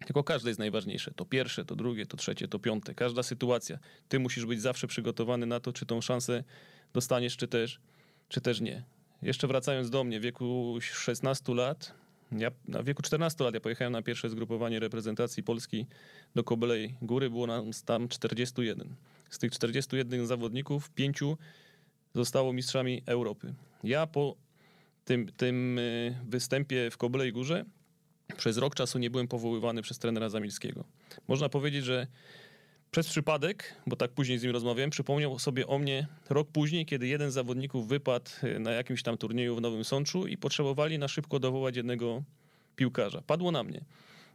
[SPEAKER 2] tylko każde jest najważniejsze. To pierwsze, to drugie, to trzecie, to piąte. Każda sytuacja. Ty musisz być zawsze przygotowany na to, czy tą szansę dostaniesz, czy też, czy też nie. Jeszcze wracając do mnie, w wieku 16 lat, ja na wieku 14 lat ja pojechałem na pierwsze zgrupowanie reprezentacji Polski do Kobylej Góry, było nam tam 41. Z tych 41 zawodników pięciu zostało mistrzami Europy. Ja po tym, tym y, występie w Koblej Górze przez rok czasu nie byłem powoływany przez trenera Zamilskiego. Można powiedzieć, że przez przypadek, bo tak później z nim rozmawiałem, przypomniał sobie o mnie rok później, kiedy jeden z zawodników wypadł e, na jakimś tam turnieju w Nowym Sączu i potrzebowali na szybko dowołać jednego piłkarza. Padło na mnie.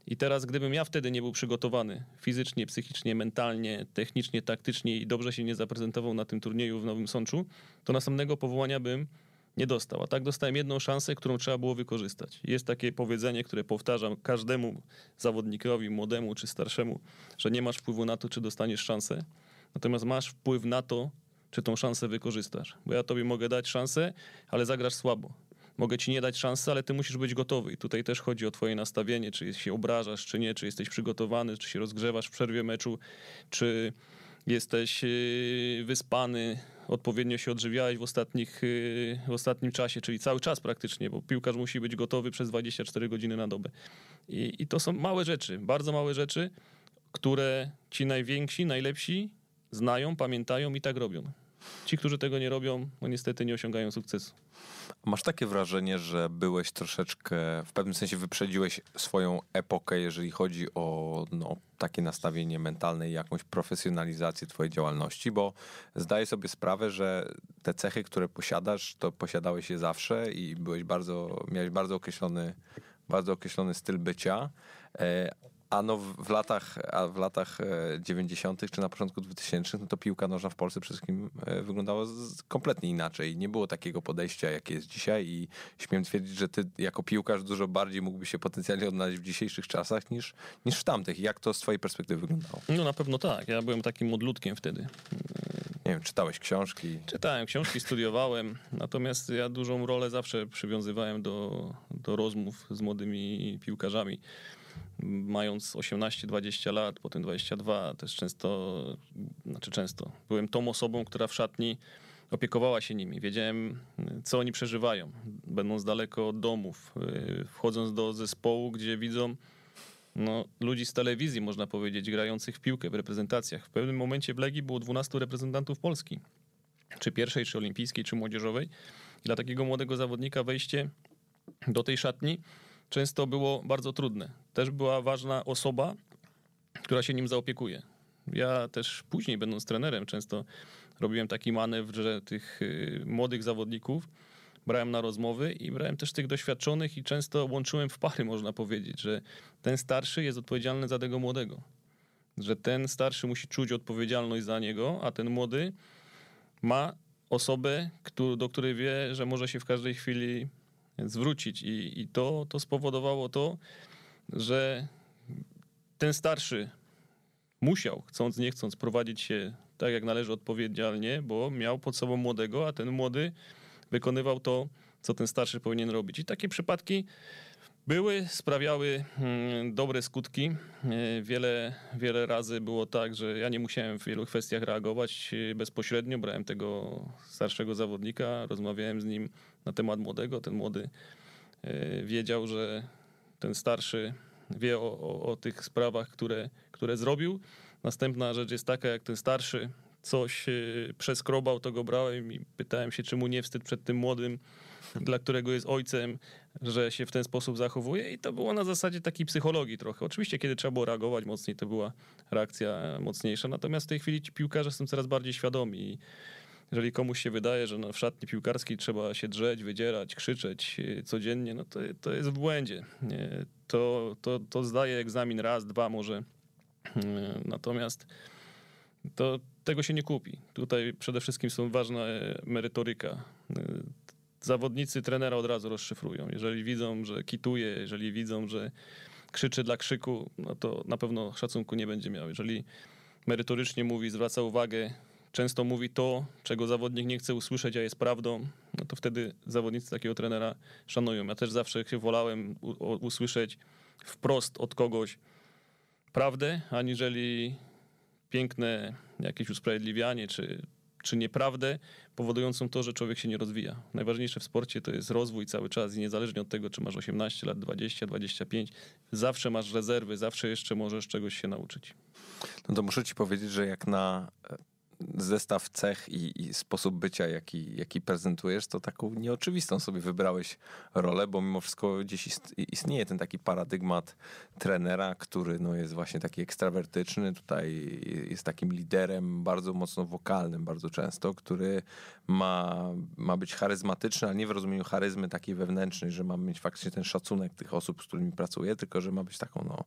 [SPEAKER 2] I teraz, gdybym ja wtedy nie był przygotowany fizycznie, psychicznie, mentalnie, technicznie, taktycznie i dobrze się nie zaprezentował na tym turnieju w Nowym Sączu, to następnego powołania bym nie dostał. A tak dostałem jedną szansę, którą trzeba było wykorzystać. Jest takie powiedzenie, które powtarzam każdemu zawodnikowi, młodemu czy starszemu, że nie masz wpływu na to, czy dostaniesz szansę, natomiast masz wpływ na to, czy tą szansę wykorzystasz. Bo ja tobie mogę dać szansę, ale zagrasz słabo. Mogę ci nie dać szansy, ale ty musisz być gotowy. I tutaj też chodzi o twoje nastawienie, czy się obrażasz, czy nie, czy jesteś przygotowany, czy się rozgrzewasz w przerwie meczu, czy jesteś yy, wyspany, odpowiednio się odżywiałeś w, ostatnich, yy, w ostatnim czasie, czyli cały czas praktycznie, bo piłkarz musi być gotowy przez 24 godziny na dobę. I, I to są małe rzeczy, bardzo małe rzeczy, które ci najwięksi, najlepsi znają, pamiętają i tak robią. Ci, którzy tego nie robią, no niestety nie osiągają sukcesu.
[SPEAKER 1] Masz takie wrażenie, że byłeś troszeczkę, w pewnym sensie wyprzedziłeś swoją epokę, jeżeli chodzi o no, takie nastawienie mentalne i jakąś profesjonalizację twojej działalności, bo zdaję sobie sprawę, że te cechy, które posiadasz, to posiadałeś je zawsze i byłeś bardzo, miałeś bardzo określony, bardzo określony styl bycia, e, a no w latach, a w latach 90. czy na początku 2000 no to piłka nożna w Polsce przede wszystkim e, wyglądała kompletnie inaczej. Nie było takiego podejścia, jakie jest dzisiaj i śmiem twierdzić, że ty jako piłkarz dużo bardziej mógłby się potencjalnie odnaleźć w dzisiejszych czasach niż, niż w tamtych. Jak to z twojej perspektywy wyglądało?
[SPEAKER 2] No na pewno tak. Ja byłem takim modlutkiem wtedy.
[SPEAKER 1] Nie wiem, czytałeś książki?
[SPEAKER 2] Czytałem książki, studiowałem, natomiast ja dużą rolę zawsze przywiązywałem do, do rozmów z młodymi piłkarzami mając 18-20 lat, potem 22, też często, znaczy często, byłem tą osobą, która w szatni opiekowała się nimi. Wiedziałem, co oni przeżywają, będąc daleko od domów, y, wchodząc do zespołu, gdzie widzą no, ludzi z telewizji, można powiedzieć, grających w piłkę w reprezentacjach. W pewnym momencie w Legii było 12 reprezentantów Polski, czy pierwszej, czy olimpijskiej, czy młodzieżowej. I dla takiego młodego zawodnika wejście do tej szatni często było bardzo trudne. Też była ważna osoba, która się nim zaopiekuje. Ja też później, będąc trenerem, często robiłem taki manewr, że tych y, młodych zawodników brałem na rozmowy i brałem też tych doświadczonych i często łączyłem w pary, można powiedzieć, że ten starszy jest odpowiedzialny za tego młodego. Że ten starszy musi czuć odpowiedzialność za niego, a ten młody ma osobę, do której wie, że może się w każdej chwili zwrócić. I, i to, to spowodowało to, że ten starszy musiał, chcąc nie chcąc, prowadzić się tak jak należy odpowiedzialnie, bo miał pod sobą młodego, a ten młody wykonywał to, co ten starszy powinien robić. I takie przypadki były, sprawiały mm, dobre skutki. E, wiele, wiele razy było tak, że ja nie musiałem w wielu kwestiach reagować e, bezpośrednio. Brałem tego starszego zawodnika, rozmawiałem z nim na temat młodego. Ten młody e, wiedział, że ten starszy wie o, o, o tych sprawach, które, które zrobił. Następna rzecz jest taka, jak ten starszy coś przeskrobał, to go brałem i pytałem się, czy mu nie wstyd przed tym młodym, dla którego jest ojcem, że się w ten sposób zachowuje i to było na zasadzie takiej psychologii trochę. Oczywiście, kiedy trzeba było reagować mocniej, to była reakcja mocniejsza, natomiast w tej chwili ci piłkarze są coraz bardziej świadomi i jeżeli komuś się wydaje, że w szatni piłkarskiej trzeba się drzeć, wydzierać, krzyczeć y, codziennie, no to, to jest w błędzie. To, to, to zdaje egzamin raz, dwa może. Y, natomiast to tego się nie kupi. Tutaj przede wszystkim są ważna merytoryka. Zawodnicy trenera od razu rozszyfrują. Jeżeli widzą, że kituje, jeżeli widzą, że krzyczy dla krzyku, no to na pewno szacunku nie będzie miał. Jeżeli merytorycznie mówi, zwraca uwagę, często mówi to, czego zawodnik nie chce usłyszeć, a jest prawdą, no to wtedy zawodnicy takiego trenera szanują. Ja też zawsze wolałem usłyszeć wprost od kogoś prawdę, aniżeli piękne jakieś usprawiedliwianie czy czy nieprawdę powodującą to, że człowiek się nie rozwija. Najważniejsze w sporcie to jest rozwój cały czas i niezależnie od tego, czy masz 18 lat, 20, 25, zawsze masz rezerwy, zawsze jeszcze możesz czegoś się nauczyć.
[SPEAKER 1] No to muszę ci powiedzieć, że jak na zestaw cech i, i, sposób bycia, jaki, jaki prezentujesz, to taką nieoczywistą sobie wybrałeś rolę, bo mimo wszystko gdzieś istnieje ten taki paradygmat trenera, który no, jest właśnie taki ekstrawertyczny, tutaj jest takim liderem bardzo mocno wokalnym bardzo często, który ma, ma być charyzmatyczny, ale nie w rozumieniu charyzmy takiej wewnętrznej, że ma mieć faktycznie ten szacunek tych osób, z którymi pracuje, tylko że ma być taką no,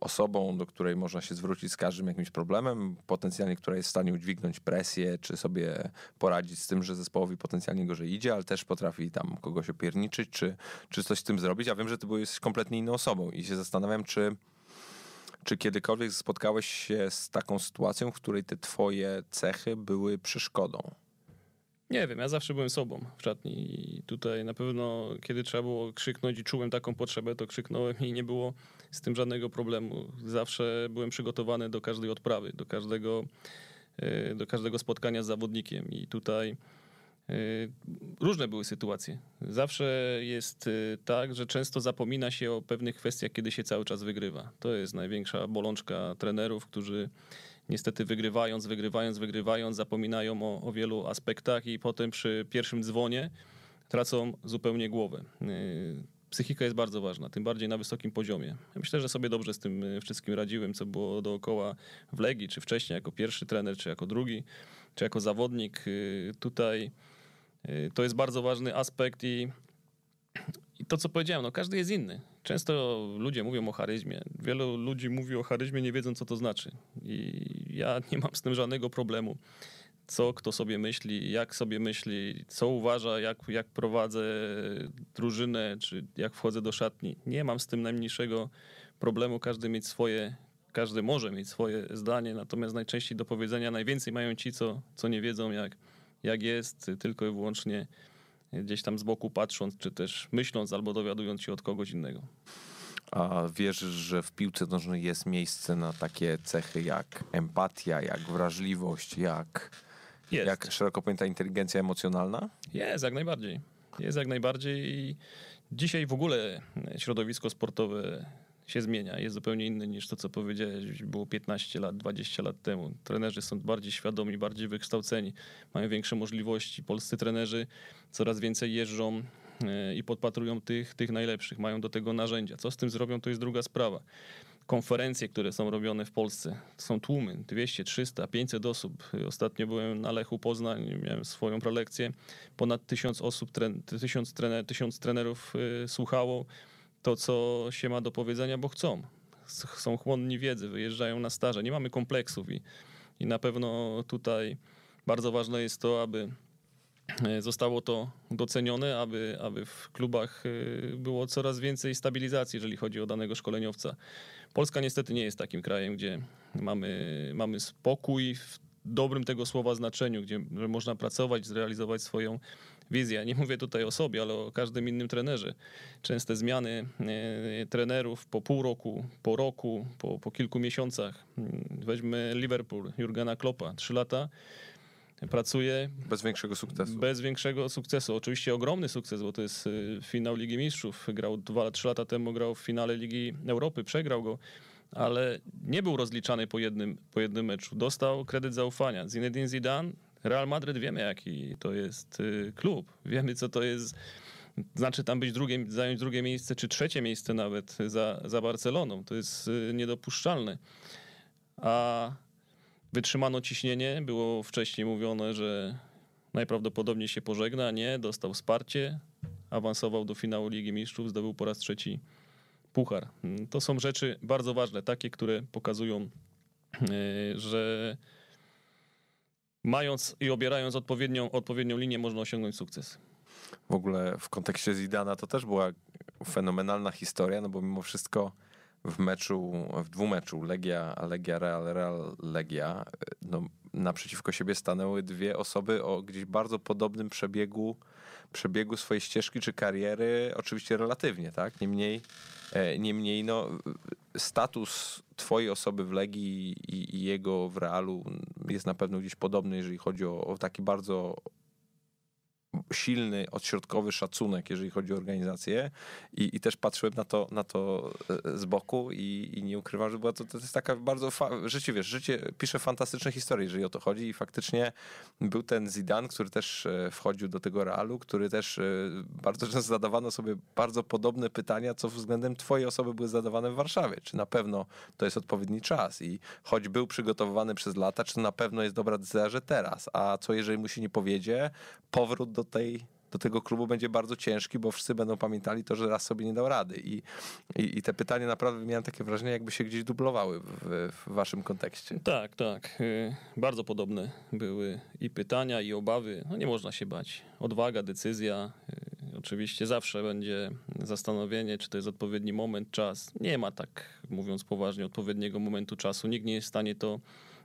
[SPEAKER 1] osobą, do której można się zwrócić z każdym jakimś problemem, potencjalnie, która jest w stanie udźwignąć presję, czy sobie poradzić z tym, że zespołowi potencjalnie gorzej idzie, ale też potrafi tam kogoś opierniczyć, czy, czy coś z tym zrobić. Ja wiem, że ty byłeś kompletnie inną osobą i się zastanawiam, czy czy kiedykolwiek spotkałeś się z taką sytuacją, w której te twoje cechy były przeszkodą?
[SPEAKER 2] Nie wiem, ja zawsze byłem sobą w szatni i tutaj na pewno, kiedy trzeba było krzyknąć i czułem taką potrzebę, to krzyknąłem i nie było z tym żadnego problemu. Zawsze byłem przygotowany do każdej odprawy, do każdego, do każdego spotkania z zawodnikiem i tutaj e, różne były sytuacje. Zawsze jest e, tak, że często zapomina się o pewnych kwestiach, kiedy się cały czas wygrywa. To jest największa bolączka trenerów, którzy niestety wygrywając, wygrywając, wygrywając, zapominają o, o wielu aspektach i potem przy pierwszym dzwonie tracą zupełnie głowę. Psychika jest bardzo ważna, tym bardziej na wysokim poziomie. Myślę, że sobie dobrze z tym y, wszystkim radziłem, co było dookoła w Legii, czy wcześniej jako pierwszy trener, czy jako drugi, czy jako zawodnik. Y, tutaj to jest bardzo ważny aspekt i, i to, co powiedziałem, no każdy jest inny. Często ludzie mówią o charyzmie. Wielu ludzi mówi o charyzmie, nie wiedząc, co to znaczy. I ja nie mam z tym żadnego problemu. Co kto sobie myśli, jak sobie myśli, co uważa, jak, jak prowadzę drużynę, czy jak wchodzę do szatni. Nie mam z tym najmniejszego problemu. Każdy mieć swoje, każdy może mieć swoje zdanie, natomiast najczęściej do powiedzenia najwięcej mają ci, co, co nie wiedzą, jak, jak jest, tylko i wyłącznie gdzieś tam z boku patrząc, czy też myśląc albo dowiadując się od kogoś innego.
[SPEAKER 1] A wierzysz, że w piłce nożnej jest miejsce na takie cechy jak empatia, jak wrażliwość, jak, jest. jak szeroko pojęta inteligencja emocjonalna?
[SPEAKER 2] Jest, jak najbardziej. Jest jak najbardziej i dzisiaj w ogóle środowisko sportowe się zmienia, jest zupełnie inny niż to, co powiedziałeś, było 15 lat, 20 lat temu. Trenerzy są bardziej świadomi, bardziej wykształceni, mają większe możliwości. Polscy trenerzy coraz więcej jeżdżą e, i podpatrują tych, tych najlepszych, mają do tego narzędzia. Co z tym zrobią, to jest druga sprawa. Konferencje, które są robione w Polsce, są tłumy, 200, 300, 500 osób. Ostatnio byłem na Lechu Poznań, miałem swoją prelekcję, ponad tysiąc osób, tysiąc, trener, tysiąc trenerów e, słuchało to, co się ma do powiedzenia, bo chcą. Są chłonni wiedzy, wyjeżdżają na staże. Nie mamy kompleksów i, i na pewno tutaj bardzo ważne jest to, aby zostało to docenione, aby, aby w klubach e, było coraz więcej stabilizacji, jeżeli chodzi o danego szkoleniowca. Polska niestety nie jest takim krajem, gdzie mamy, mamy spokój w dobrym tego słowa znaczeniu, gdzie można pracować, zrealizować swoją wizja. Nie mówię tutaj o sobie, ale o każdym innym trenerze. Częste zmiany e, trenerów po pół roku, po roku, po, po kilku miesiącach. Weźmy Liverpool, Jurgena Kloppa, trzy lata pracuje.
[SPEAKER 1] Bez większego sukcesu.
[SPEAKER 2] Bez większego sukcesu. Oczywiście ogromny sukces, bo to jest e, finał Ligi Mistrzów. Grał dwa, trzy lata temu, grał w finale Ligi Europy, przegrał go, ale nie był rozliczany po jednym, po jednym meczu. Dostał kredyt zaufania. Zinedine Zidane Real Madryt wiemy, jaki to jest y, klub. Wiemy, co to jest. Znaczy tam być drugie, zająć drugie miejsce, czy trzecie miejsce nawet za, za Barceloną. To jest y, niedopuszczalne. A wytrzymano ciśnienie. Było wcześniej mówione, że najprawdopodobniej się pożegna. Nie, dostał wsparcie, awansował do finału Ligi Mistrzów, zdobył po raz trzeci puchar. To są rzeczy bardzo ważne, takie, które pokazują, y, że mając i obierając odpowiednią, odpowiednią linię, można osiągnąć sukces.
[SPEAKER 1] W ogóle w kontekście Zidana to też była fenomenalna historia, no bo mimo wszystko w meczu, w dwumeczu Legia, Legia Real, Real Legia, no, naprzeciwko siebie stanęły dwie osoby o gdzieś bardzo podobnym przebiegu, przebiegu swojej ścieżki czy kariery, oczywiście relatywnie, tak? Niemniej, e, niemniej no, status twojej osoby w Legii i, i, jego w Realu jest na pewno gdzieś podobny, jeżeli chodzi o, o taki bardzo silny, odśrodkowy szacunek, jeżeli chodzi o organizację. I, i też patrzyłem na to, na to e, z boku i, i nie ukrywam, że była to, to jest taka bardzo, fa- życie wiesz, życie pisze fantastyczne historie, jeżeli o to chodzi. I faktycznie był ten Zidane, który też e, wchodził do tego Realu, który też e, bardzo często zadawano sobie bardzo podobne pytania, co względem twojej osoby były zadawane w Warszawie, czy na pewno to jest odpowiedni czas? I choć był przygotowywany przez lata, czy na pewno jest dobra decyzja, że teraz, a co jeżeli mu się nie powiedzie, powrót do tej do tego klubu będzie bardzo ciężki, bo wszyscy będą pamiętali to, że raz sobie nie dał rady. I, i, i te pytania naprawdę miałem takie wrażenie, jakby się gdzieś dublowały w, w waszym kontekście.
[SPEAKER 2] Tak, tak. Y, Bardzo podobne były i pytania, i obawy. No nie można się bać. Odwaga, decyzja. y, Oczywiście zawsze będzie zastanowienie, czy to jest odpowiedni moment, czas. Nie ma tak, mówiąc poważnie, odpowiedniego momentu czasu. Nikt nie jest w stanie to,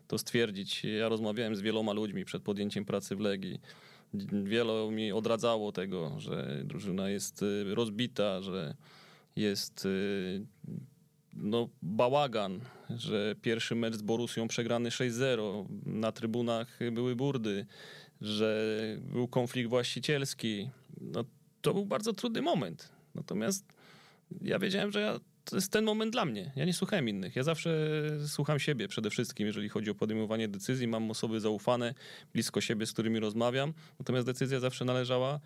[SPEAKER 2] to stwierdzić. Ja rozmawiałem z wieloma ludźmi przed podjęciem pracy w Legii. Wielu mi odradzało tego, że drużyna jest y, rozbita, że jest y, no, bałagan, że pierwszy mecz z Borusią przegrany 6-0, na trybunach były burdy, że był konflikt właścicielski. No, to był bardzo trudny moment. Natomiast ja wiedziałem, że ja, to jest ten moment dla mnie. Ja nie słuchałem innych. Ja zawsze słucham siebie przede wszystkim, jeżeli chodzi o podejmowanie decyzji. Mam osoby zaufane, blisko siebie, z którymi rozmawiam. Natomiast decyzja zawsze należała,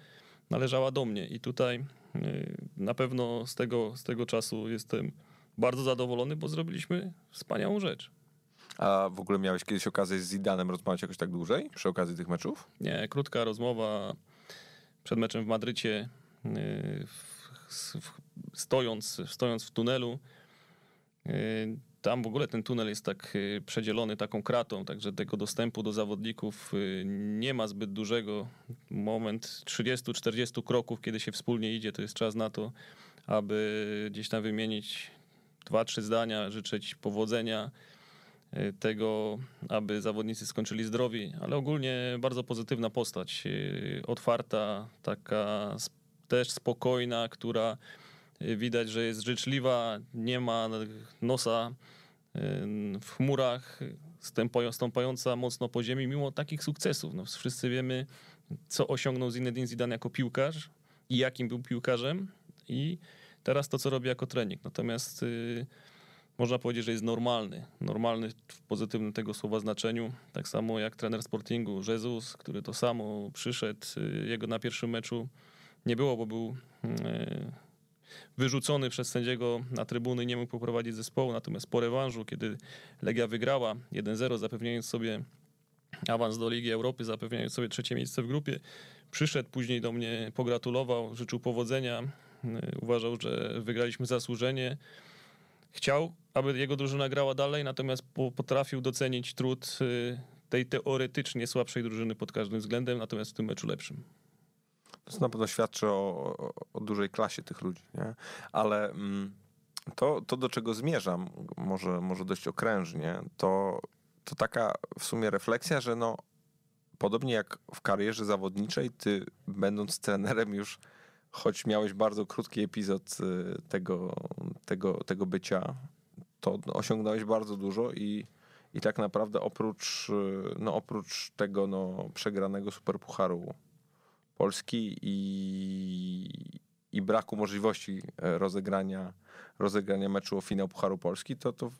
[SPEAKER 2] należała do mnie. I tutaj y, na pewno z tego, z tego czasu jestem bardzo zadowolony, bo zrobiliśmy wspaniałą rzecz.
[SPEAKER 1] A w ogóle miałeś kiedyś okazję z Zidanem rozmawiać jakoś tak dłużej przy okazji tych meczów?
[SPEAKER 2] Nie, krótka rozmowa przed meczem w Madrycie, yy, w- w- stojąc, stojąc w tunelu. Yy, Tam w ogóle ten tunel jest tak yy, przedzielony taką kratą, także tego dostępu do zawodników yy, nie ma zbyt dużego. Moment 30-40 kroków, kiedy się wspólnie idzie, to jest czas na to, aby gdzieś tam wymienić dwa, trzy zdania, życzyć powodzenia y, tego, aby zawodnicy skończyli zdrowi, ale ogólnie bardzo pozytywna postać, y, otwarta, taka też spokojna, która y, widać, że jest życzliwa, nie ma nosa y, w chmurach, stąpająca mocno po ziemi, mimo takich sukcesów. No, wszyscy wiemy, co osiągnął Zinedine Zidane jako piłkarz i jakim był piłkarzem i teraz to, co robi jako trening. Natomiast y, można powiedzieć, że jest normalny. Normalny w pozytywnym tego słowa znaczeniu. Tak samo jak trener Sportingu Jesus, który to samo przyszedł. y, Jego na pierwszym meczu nie było, bo był wyrzucony przez sędziego na trybuny nie mógł poprowadzić zespołu. Natomiast po rewanżu, kiedy Legia wygrała 1-0, zapewniając sobie awans do Ligi Europy, zapewniając sobie trzecie miejsce w grupie, przyszedł później do mnie, pogratulował, życzył powodzenia. Y, Uważał, że wygraliśmy zasłużenie. Chciał, aby jego drużyna grała dalej, natomiast po- potrafił docenić trud y, tej teoretycznie słabszej drużyny pod każdym względem, natomiast w tym meczu lepszym.
[SPEAKER 1] To na pewno świadczy o, o, o dużej klasie tych ludzi, nie? Ale mm, to, to, do czego zmierzam, może, może dość okrężnie, to, to taka w sumie refleksja, że no, podobnie jak w karierze zawodniczej, ty będąc trenerem już, choć miałeś bardzo krótki epizod y, tego, tego, tego bycia, to osiągnąłeś bardzo dużo i, i tak naprawdę oprócz, y, no, oprócz tego no, przegranego superpucharu Polski i, i braku możliwości e, rozegrania, rozegrania meczu o finał Pucharu Polski, to, to,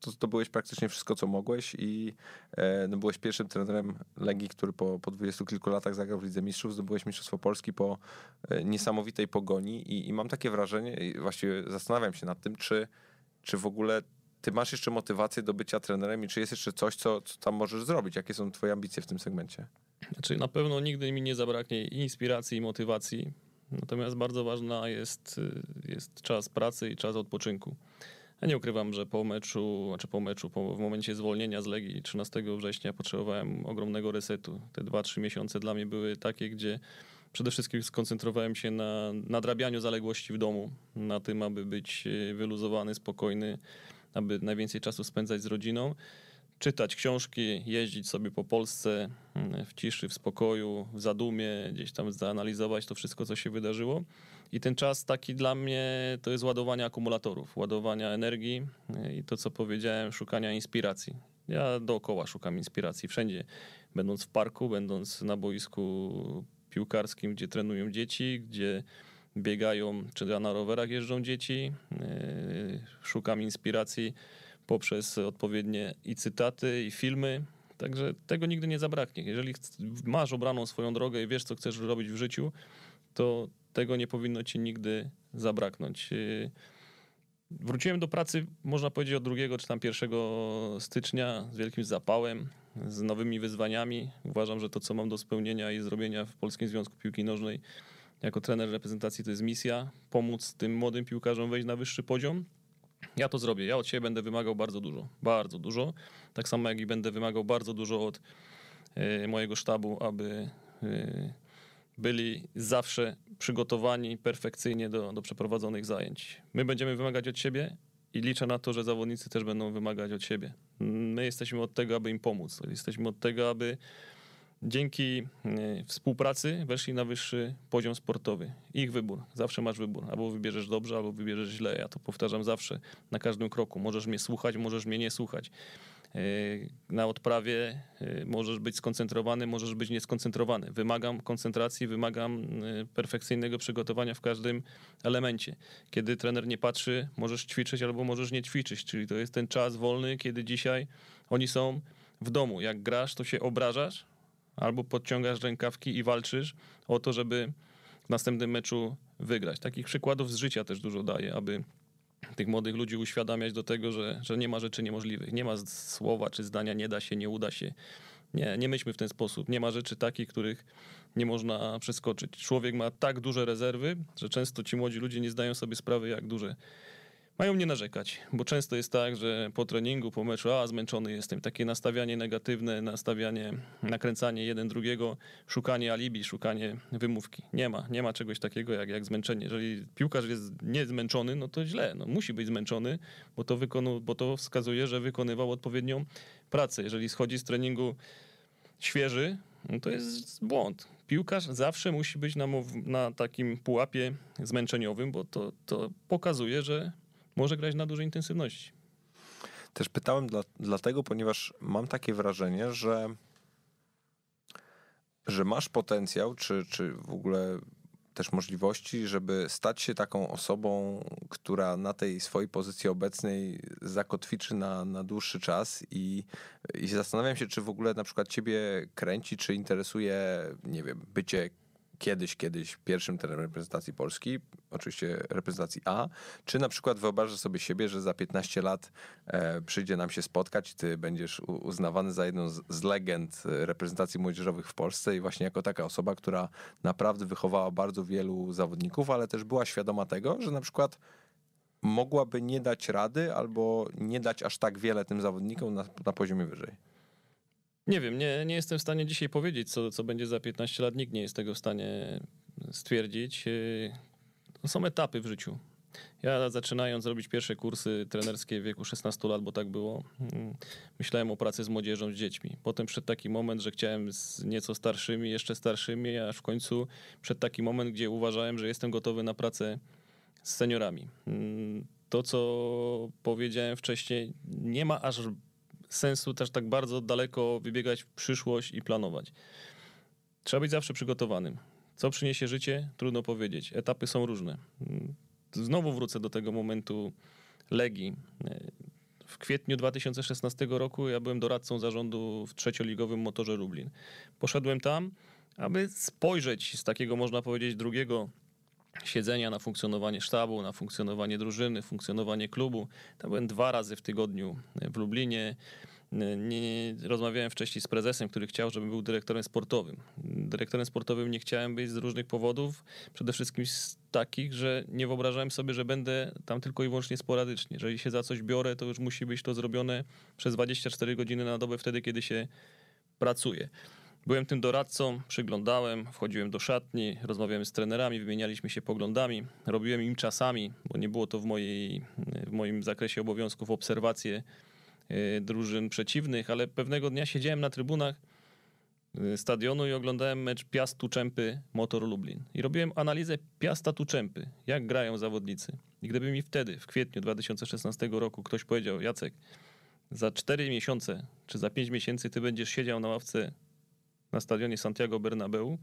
[SPEAKER 1] to, to byłeś praktycznie wszystko, co mogłeś i e, no, byłeś pierwszym trenerem Legii, który po, po 20 kilku latach zagrał w Lidze Mistrzów, zdobyłeś Mistrzostwo Polski po e, niesamowitej pogoni i, i mam takie wrażenie, i właściwie zastanawiam się nad tym, czy, czy w ogóle ty masz jeszcze motywację do bycia trenerem i czy jest jeszcze coś, co, co tam możesz zrobić? Jakie są twoje ambicje w tym segmencie?
[SPEAKER 2] Znaczy, na pewno nigdy mi nie zabraknie inspiracji i motywacji, natomiast bardzo ważna jest, y, jest czas pracy i czas odpoczynku. Ja nie ukrywam, że po meczu, znaczy po meczu, po, w momencie zwolnienia z Legii 13 września potrzebowałem ogromnego resetu. Te 2-3 miesiące dla mnie były takie, gdzie przede wszystkim skoncentrowałem się na nadrabianiu zaległości w domu, na tym, aby być y, wyluzowany, spokojny, aby najwięcej czasu spędzać z rodziną czytać książki, jeździć sobie po Polsce mm, w ciszy, w spokoju, w zadumie, gdzieś tam zanalizować to wszystko, co się wydarzyło. I ten czas taki dla mnie to jest ładowanie akumulatorów, ładowania energii y, i to, co powiedziałem, szukania inspiracji. Ja dookoła szukam inspiracji wszędzie, będąc w parku, będąc na boisku piłkarskim, gdzie trenują dzieci, gdzie biegają, czy na rowerach jeżdżą dzieci. Yy, szukam inspiracji poprzez odpowiednie i cytaty, i filmy. Także tego nigdy nie zabraknie. Jeżeli masz obraną swoją drogę i wiesz, co chcesz robić w życiu, to tego nie powinno ci nigdy zabraknąć. Yy, wróciłem do pracy, można powiedzieć, od 2 czy tam 1 stycznia z wielkim zapałem, z nowymi wyzwaniami. Uważam, że to, co mam do spełnienia i zrobienia w Polskim Związku Piłki Nożnej jako trener reprezentacji, to jest misja pomóc tym młodym piłkarzom wejść na wyższy poziom. Ja to zrobię. Ja od siebie będę wymagał bardzo dużo. Bardzo dużo. Tak samo jak i będę wymagał bardzo dużo od y, mojego sztabu, aby y, byli zawsze przygotowani perfekcyjnie do, do przeprowadzonych zajęć. My będziemy wymagać od siebie i liczę na to, że zawodnicy też będą wymagać od siebie. My jesteśmy od tego, aby im pomóc. Jesteśmy od tego, aby dzięki e, współpracy weszli na wyższy poziom sportowy. Ich wybór. Zawsze masz wybór. Albo wybierzesz dobrze, albo wybierzesz źle. Ja to powtarzam zawsze, na każdym kroku. Możesz mnie słuchać, możesz mnie nie słuchać. E, na odprawie e, możesz być skoncentrowany, możesz być nieskoncentrowany. Wymagam koncentracji, wymagam perfekcyjnego przygotowania w każdym elemencie. Kiedy trener nie patrzy, możesz ćwiczyć albo możesz nie ćwiczyć, czyli to jest ten czas wolny, kiedy dzisiaj oni są w domu. Jak grasz, to się obrażasz, albo podciągasz rękawki i walczysz o to, żeby w następnym meczu wygrać. Takich przykładów z życia też dużo daje, aby tych młodych ludzi uświadamiać do tego, że, że nie ma rzeczy niemożliwych. Nie ma słowa czy zdania nie da się, nie uda się. Nie, nie myślmy w ten sposób. Nie ma rzeczy takich, których nie można przeskoczyć. Człowiek ma tak duże rezerwy, że często ci młodzi ludzie nie zdają sobie sprawy, jak duże mają nie narzekać, bo często jest tak, że po treningu, po meczu, a zmęczony jestem, takie nastawianie negatywne, nastawianie, nakręcanie jeden drugiego, szukanie alibi, szukanie wymówki. Nie ma, nie ma czegoś takiego jak, jak zmęczenie. Jeżeli piłkarz jest niezmęczony, no to źle, no musi być zmęczony, bo to, wykonu, bo to wskazuje, że wykonywał odpowiednią pracę. Jeżeli schodzi z treningu świeży, no to jest błąd. Piłkarz zawsze musi być na, na takim pułapie zmęczeniowym, bo to, to pokazuje, że może grać na dużej intensywności.
[SPEAKER 1] Też pytałem dla, dlatego, ponieważ mam takie wrażenie, że, że masz potencjał, czy, czy w ogóle też możliwości, żeby stać się taką osobą, która na tej swojej pozycji obecnej zakotwiczy na, na dłuższy czas i, i zastanawiam się, czy w ogóle na przykład ciebie kręci, czy interesuje, nie wiem, bycie kiedyś, kiedyś pierwszym trenerem reprezentacji Polski, oczywiście reprezentacji A, czy na przykład wyobrażasz sobie siebie, że za 15 lat e, przyjdzie nam się spotkać, ty będziesz uznawany za jedną z, z legend reprezentacji młodzieżowych w Polsce i właśnie jako taka osoba, która naprawdę wychowała bardzo wielu zawodników, ale też była świadoma tego, że na przykład mogłaby nie dać rady albo nie dać aż tak wiele tym zawodnikom na, na poziomie wyżej.
[SPEAKER 2] Nie wiem, nie, nie jestem w stanie dzisiaj powiedzieć, co, co będzie za 15 lat. Nikt nie jest tego w stanie stwierdzić. To są etapy w życiu. Ja zaczynając robić pierwsze kursy trenerskie w wieku 16 lat, bo tak było, mm, myślałem o pracy z młodzieżą, z dziećmi. Potem przed taki moment, że chciałem z nieco starszymi, jeszcze starszymi, aż w końcu przed taki moment, gdzie uważałem, że jestem gotowy na pracę z seniorami. Mm, to, co powiedziałem wcześniej, nie ma aż sensu też tak bardzo daleko wybiegać w przyszłość i planować. Trzeba być zawsze przygotowanym. Co przyniesie życie? Trudno powiedzieć. Etapy są różne. Znowu wrócę do tego momentu Legii. W kwietniu 2016 roku ja byłem doradcą zarządu w trzecioligowym motorze Lublin. Poszedłem tam, aby spojrzeć z takiego, można powiedzieć, drugiego siedzenia na funkcjonowanie sztabu, na funkcjonowanie drużyny, funkcjonowanie klubu. Tam byłem dwa razy w tygodniu w Lublinie. Nie, nie, rozmawiałem wcześniej z prezesem, który chciał, żebym był dyrektorem sportowym. Dyrektorem sportowym nie chciałem być z różnych powodów. Przede wszystkim z takich, że nie wyobrażałem sobie, że będę tam tylko i wyłącznie sporadycznie. Jeżeli się za coś biorę, to już musi być to zrobione przez 24 godziny na dobę, wtedy, kiedy się pracuje. Byłem tym doradcą, przyglądałem, wchodziłem do szatni, rozmawiałem z trenerami, wymienialiśmy się poglądami, robiłem im czasami, bo nie było to w, mojej, w moim zakresie obowiązków, obserwacje y, drużyn przeciwnych, ale pewnego dnia siedziałem na trybunach y, stadionu i oglądałem mecz Piastu Czempy Motor Lublin. I robiłem analizę Piasta Tuczempy, jak grają zawodnicy. I gdyby mi wtedy, w kwietniu 2016 roku, ktoś powiedział, Jacek, za 4 miesiące czy za 5 miesięcy ty będziesz siedział na ławce na stadionie Santiago Bernabeu,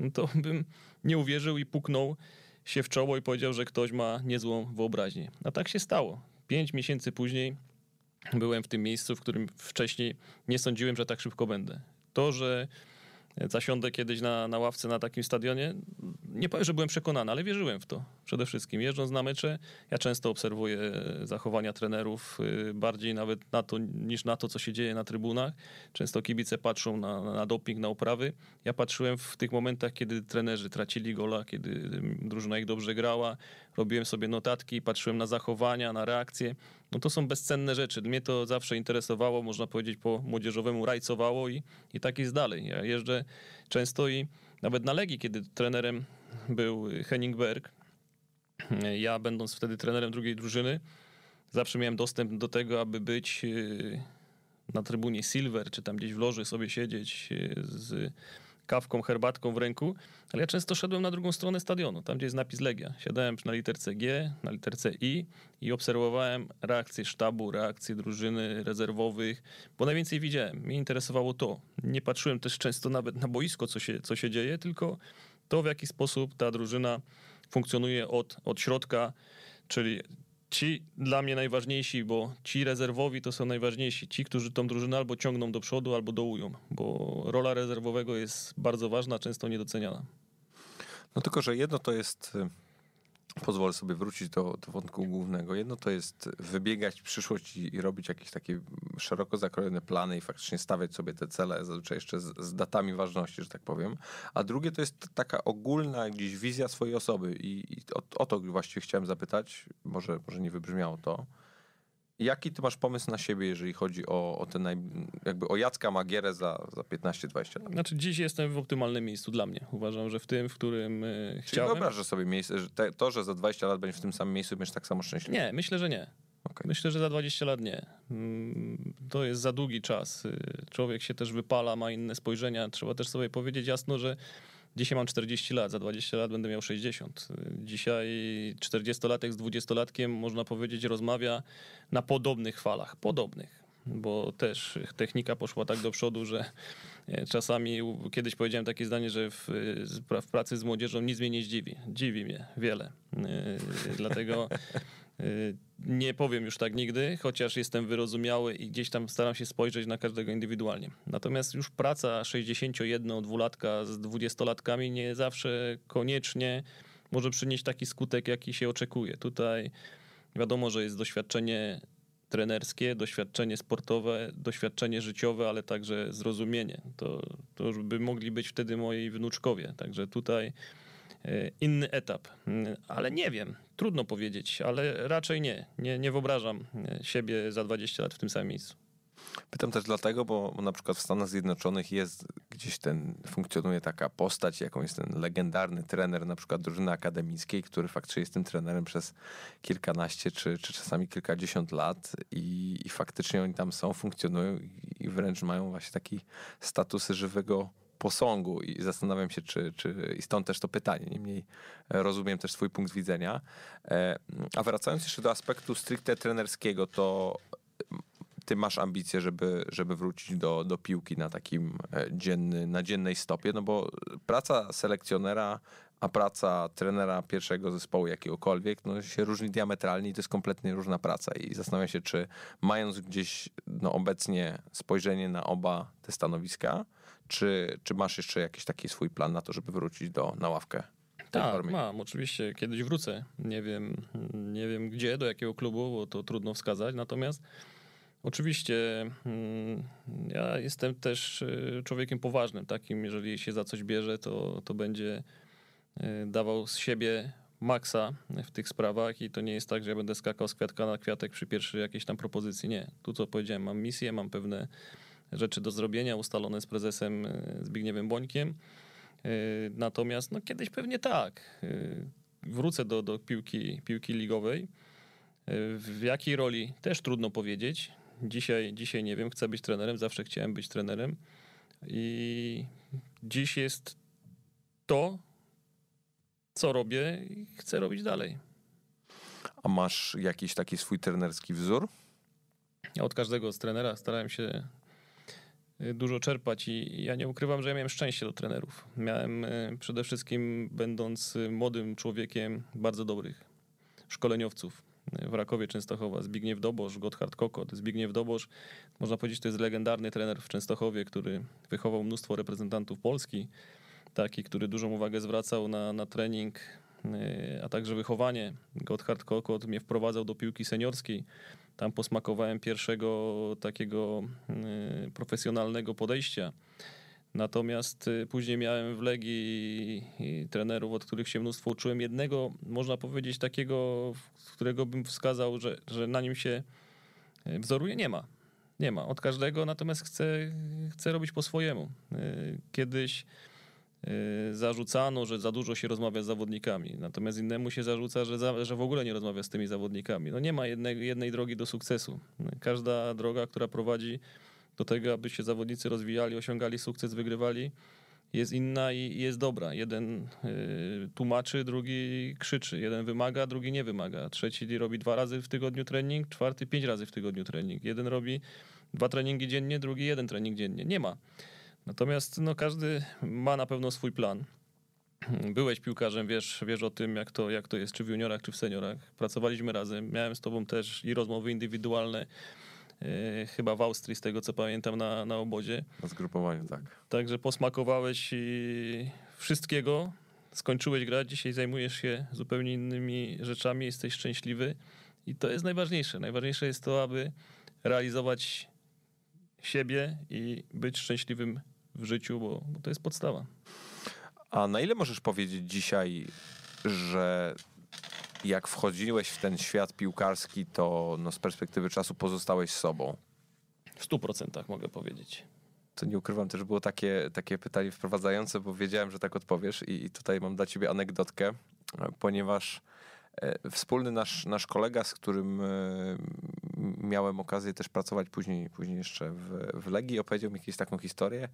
[SPEAKER 2] no to bym nie uwierzył i puknął się w czoło i powiedział, że ktoś ma niezłą wyobraźnię. A tak się stało. Pięć miesięcy później byłem w tym miejscu, w którym wcześniej nie sądziłem, że tak szybko będę. To, że zasiądę kiedyś na, na ławce na takim stadionie. Nie powiem, że byłem przekonany, ale wierzyłem w to przede wszystkim. Jeżdżąc na mecze, ja często obserwuję zachowania trenerów, y, bardziej nawet na to, niż na to, co się dzieje na trybunach. Często kibice patrzą na, na doping, na oprawy. Ja patrzyłem w tych momentach, kiedy trenerzy tracili gola, kiedy drużyna ich dobrze grała. Robiłem sobie notatki, patrzyłem na zachowania, na reakcje. No to są bezcenne rzeczy. Mnie to zawsze interesowało, można powiedzieć po młodzieżowemu rajcowało i, i tak jest dalej. Ja jeżdżę często i nawet na Legii, kiedy trenerem był Henning Berg, ja będąc wtedy trenerem drugiej drużyny, zawsze miałem dostęp do tego, aby być y, na trybunie Silver, czy tam gdzieś w loży sobie siedzieć y, z kawką, herbatką w ręku, ale ja często szedłem na drugą stronę stadionu, tam gdzie jest napis Legia. Siadałem na literce G, na literce I i obserwowałem reakcje sztabu, reakcje drużyny rezerwowych, bo najwięcej widziałem. Mnie interesowało to. Nie patrzyłem też często nawet na boisko, co się, co się dzieje, tylko to, w jaki sposób ta drużyna funkcjonuje od, od środka, czyli ci dla mnie najważniejsi, bo ci rezerwowi to są najważniejsi. Ci, którzy tą drużynę albo ciągną do przodu, albo dołują, bo rola rezerwowego jest bardzo ważna, często niedoceniana.
[SPEAKER 1] No tylko, że jedno to jest y, pozwolę sobie wrócić do, do wątku głównego. Jedno to jest wybiegać w przyszłość i, i, robić jakieś takie szeroko zakrojone plany i faktycznie stawiać sobie te cele, zazwyczaj jeszcze z, z, datami ważności, że tak powiem. A drugie to jest taka ogólna gdzieś wizja swojej osoby i, i o, o to właściwie chciałem zapytać, może, może nie wybrzmiało to. Jaki ty masz pomysł na siebie, jeżeli chodzi o, o ten naj, jakby o Jacka Magierę za, za 15-20 lat?
[SPEAKER 2] Znaczy dziś jestem w optymalnym miejscu dla mnie. Uważam, że w tym, w którym y,
[SPEAKER 1] Czyli
[SPEAKER 2] chciałem.
[SPEAKER 1] wyobrażasz sobie miejsce, że te, to, że za 20 lat będziesz w tym samym miejscu, będziesz tak samo szczęśliwy?
[SPEAKER 2] Nie, myślę, że nie. Okay. Myślę, że za 20 lat nie. Mm, to jest za długi czas. Y, człowiek się też wypala, ma inne spojrzenia. Trzeba też sobie powiedzieć jasno, że Dzisiaj mam 40 lat, za 20 lat będę miał 60. Dzisiaj 40-latek z 20-latkiem, można powiedzieć, rozmawia na podobnych falach. Podobnych bo też technika poszła tak do przodu, że czasami kiedyś powiedziałem takie zdanie, że w, w pracy z młodzieżą nic mnie nie zdziwi. Dziwi mnie wiele. E, dlatego Y, nie powiem już tak nigdy, chociaż jestem wyrozumiały i gdzieś tam staram się spojrzeć na każdego indywidualnie. Natomiast już praca 61-dwulatka z 20-latkami nie zawsze koniecznie może przynieść taki skutek, jaki się oczekuje. Tutaj wiadomo, że jest doświadczenie trenerskie, doświadczenie sportowe, doświadczenie życiowe, ale także zrozumienie. To, to już by mogli być wtedy moi wnuczkowie. Także tutaj E, inny etap. Mm, ale nie wiem, trudno powiedzieć, ale raczej nie. Nie, nie wyobrażam e, siebie za 20 lat w tym samym miejscu.
[SPEAKER 1] Pytam też dlatego, bo na przykład w Stanach Zjednoczonych jest gdzieś ten, funkcjonuje taka postać, jaką jest ten legendarny trener na przykład drużyny akademickiej, który faktycznie jest tym trenerem przez kilkanaście czy, czy czasami kilkadziesiąt lat i, i faktycznie oni tam są, funkcjonują i wręcz mają właśnie taki statusy żywego posągu i zastanawiam się, czy, czy i stąd też to pytanie. Niemniej rozumiem też swój punkt widzenia. E, a wracając jeszcze do aspektu stricte trenerskiego, to ty masz ambicje, żeby, żeby wrócić do, do piłki na takim e, dzienny, na dziennej stopie, no bo praca selekcjonera, a praca trenera pierwszego zespołu jakiegokolwiek, no się różni diametralnie i to jest kompletnie różna praca i zastanawiam się, czy mając gdzieś no, obecnie spojrzenie na oba te stanowiska, czy, czy masz jeszcze jakiś taki swój plan na to, żeby wrócić do, na ławkę?
[SPEAKER 2] Tak, formie? mam. Oczywiście kiedyś wrócę. Nie wiem, nie wiem gdzie, do jakiego klubu, bo to trudno wskazać. Natomiast oczywiście mm, ja jestem też y, człowiekiem poważnym, takim, jeżeli się za coś bierze, to, to będzie y, dawał z siebie maksa w tych sprawach i to nie jest tak, że ja będę skakał z kwiatka na kwiatek przy pierwszej jakiejś tam propozycji. Nie. Tu co powiedziałem, mam misję, mam pewne rzeczy do zrobienia ustalone z prezesem e, Zbigniewem Bońkiem. E, natomiast no, kiedyś pewnie tak. E, wrócę do, do piłki, piłki ligowej. W jakiej roli też trudno powiedzieć. Dzisiaj, dzisiaj nie wiem, chcę być trenerem, zawsze chciałem być trenerem. I dziś jest to, co robię i chcę robić dalej.
[SPEAKER 1] A masz jakiś taki swój trenerski wzór?
[SPEAKER 2] Ja od każdego z trenera starałem się y, dużo czerpać i ja nie ukrywam, że ja miałem szczęście do trenerów. Miałem y, przede wszystkim, będąc y, młodym człowiekiem, bardzo dobrych szkoleniowców. W Rakowie Częstochowa Zbigniew Dobosz, Gotthard Kokot. Zbigniew Dobosz, można powiedzieć, to jest legendarny trener w Częstochowie, który wychował mnóstwo reprezentantów Polski, taki, który dużą uwagę zwracał na, na trening, a także wychowanie. Gotthard Kokot mnie wprowadzał do piłki seniorskiej tam posmakowałem pierwszego takiego y, profesjonalnego podejścia. Natomiast y, później miałem w Legii trenerów, od których się mnóstwo uczyłem. Jednego, można powiedzieć, takiego, którego bym wskazał, że, że na nim się y, wzoruje, nie ma. Nie ma. Od każdego, natomiast chcę, chcę robić po swojemu. Kiedyś Y, zarzucano, że za dużo się rozmawia z zawodnikami, natomiast innemu się zarzuca, że, za, że w ogóle nie rozmawia z tymi zawodnikami. No nie ma jednej, jednej drogi do sukcesu. Każda droga, która prowadzi do tego, aby się zawodnicy rozwijali, osiągali sukces, wygrywali, jest inna i jest dobra. Jeden y, tłumaczy, drugi krzyczy. Jeden wymaga, drugi nie wymaga. Trzeci robi dwa razy w tygodniu trening, czwarty pięć razy w tygodniu trening. Jeden robi dwa treningi dziennie, drugi jeden trening dziennie. Nie ma. Natomiast no, każdy ma na pewno swój plan. Byłeś piłkarzem, wiesz, wiesz o tym, jak to, jak to jest, czy w juniorach, czy w seniorach. Pracowaliśmy razem. Miałem z tobą też i rozmowy indywidualne, chyba w Austrii, z tego co pamiętam, na, na obozie.
[SPEAKER 1] Na zgrupowaniu, tak.
[SPEAKER 2] Także posmakowałeś wszystkiego, skończyłeś grać, dzisiaj zajmujesz się zupełnie innymi rzeczami, jesteś szczęśliwy i to jest najważniejsze. Najważniejsze jest to, aby realizować siebie i być szczęśliwym w życiu, bo, bo to jest podstawa.
[SPEAKER 1] A na ile możesz powiedzieć dzisiaj, że jak wchodziłeś w ten świat piłkarski, to no z perspektywy czasu pozostałeś sobą?
[SPEAKER 2] W stu procentach mogę powiedzieć.
[SPEAKER 1] To nie ukrywam, też było takie, takie pytanie wprowadzające, bo wiedziałem, że tak odpowiesz i, i tutaj mam dla ciebie anegdotkę, ponieważ e, wspólny nasz, nasz kolega, z którym e, miałem okazję też pracować później, później jeszcze w, w Legii, opowiedział mi jakąś taką historię,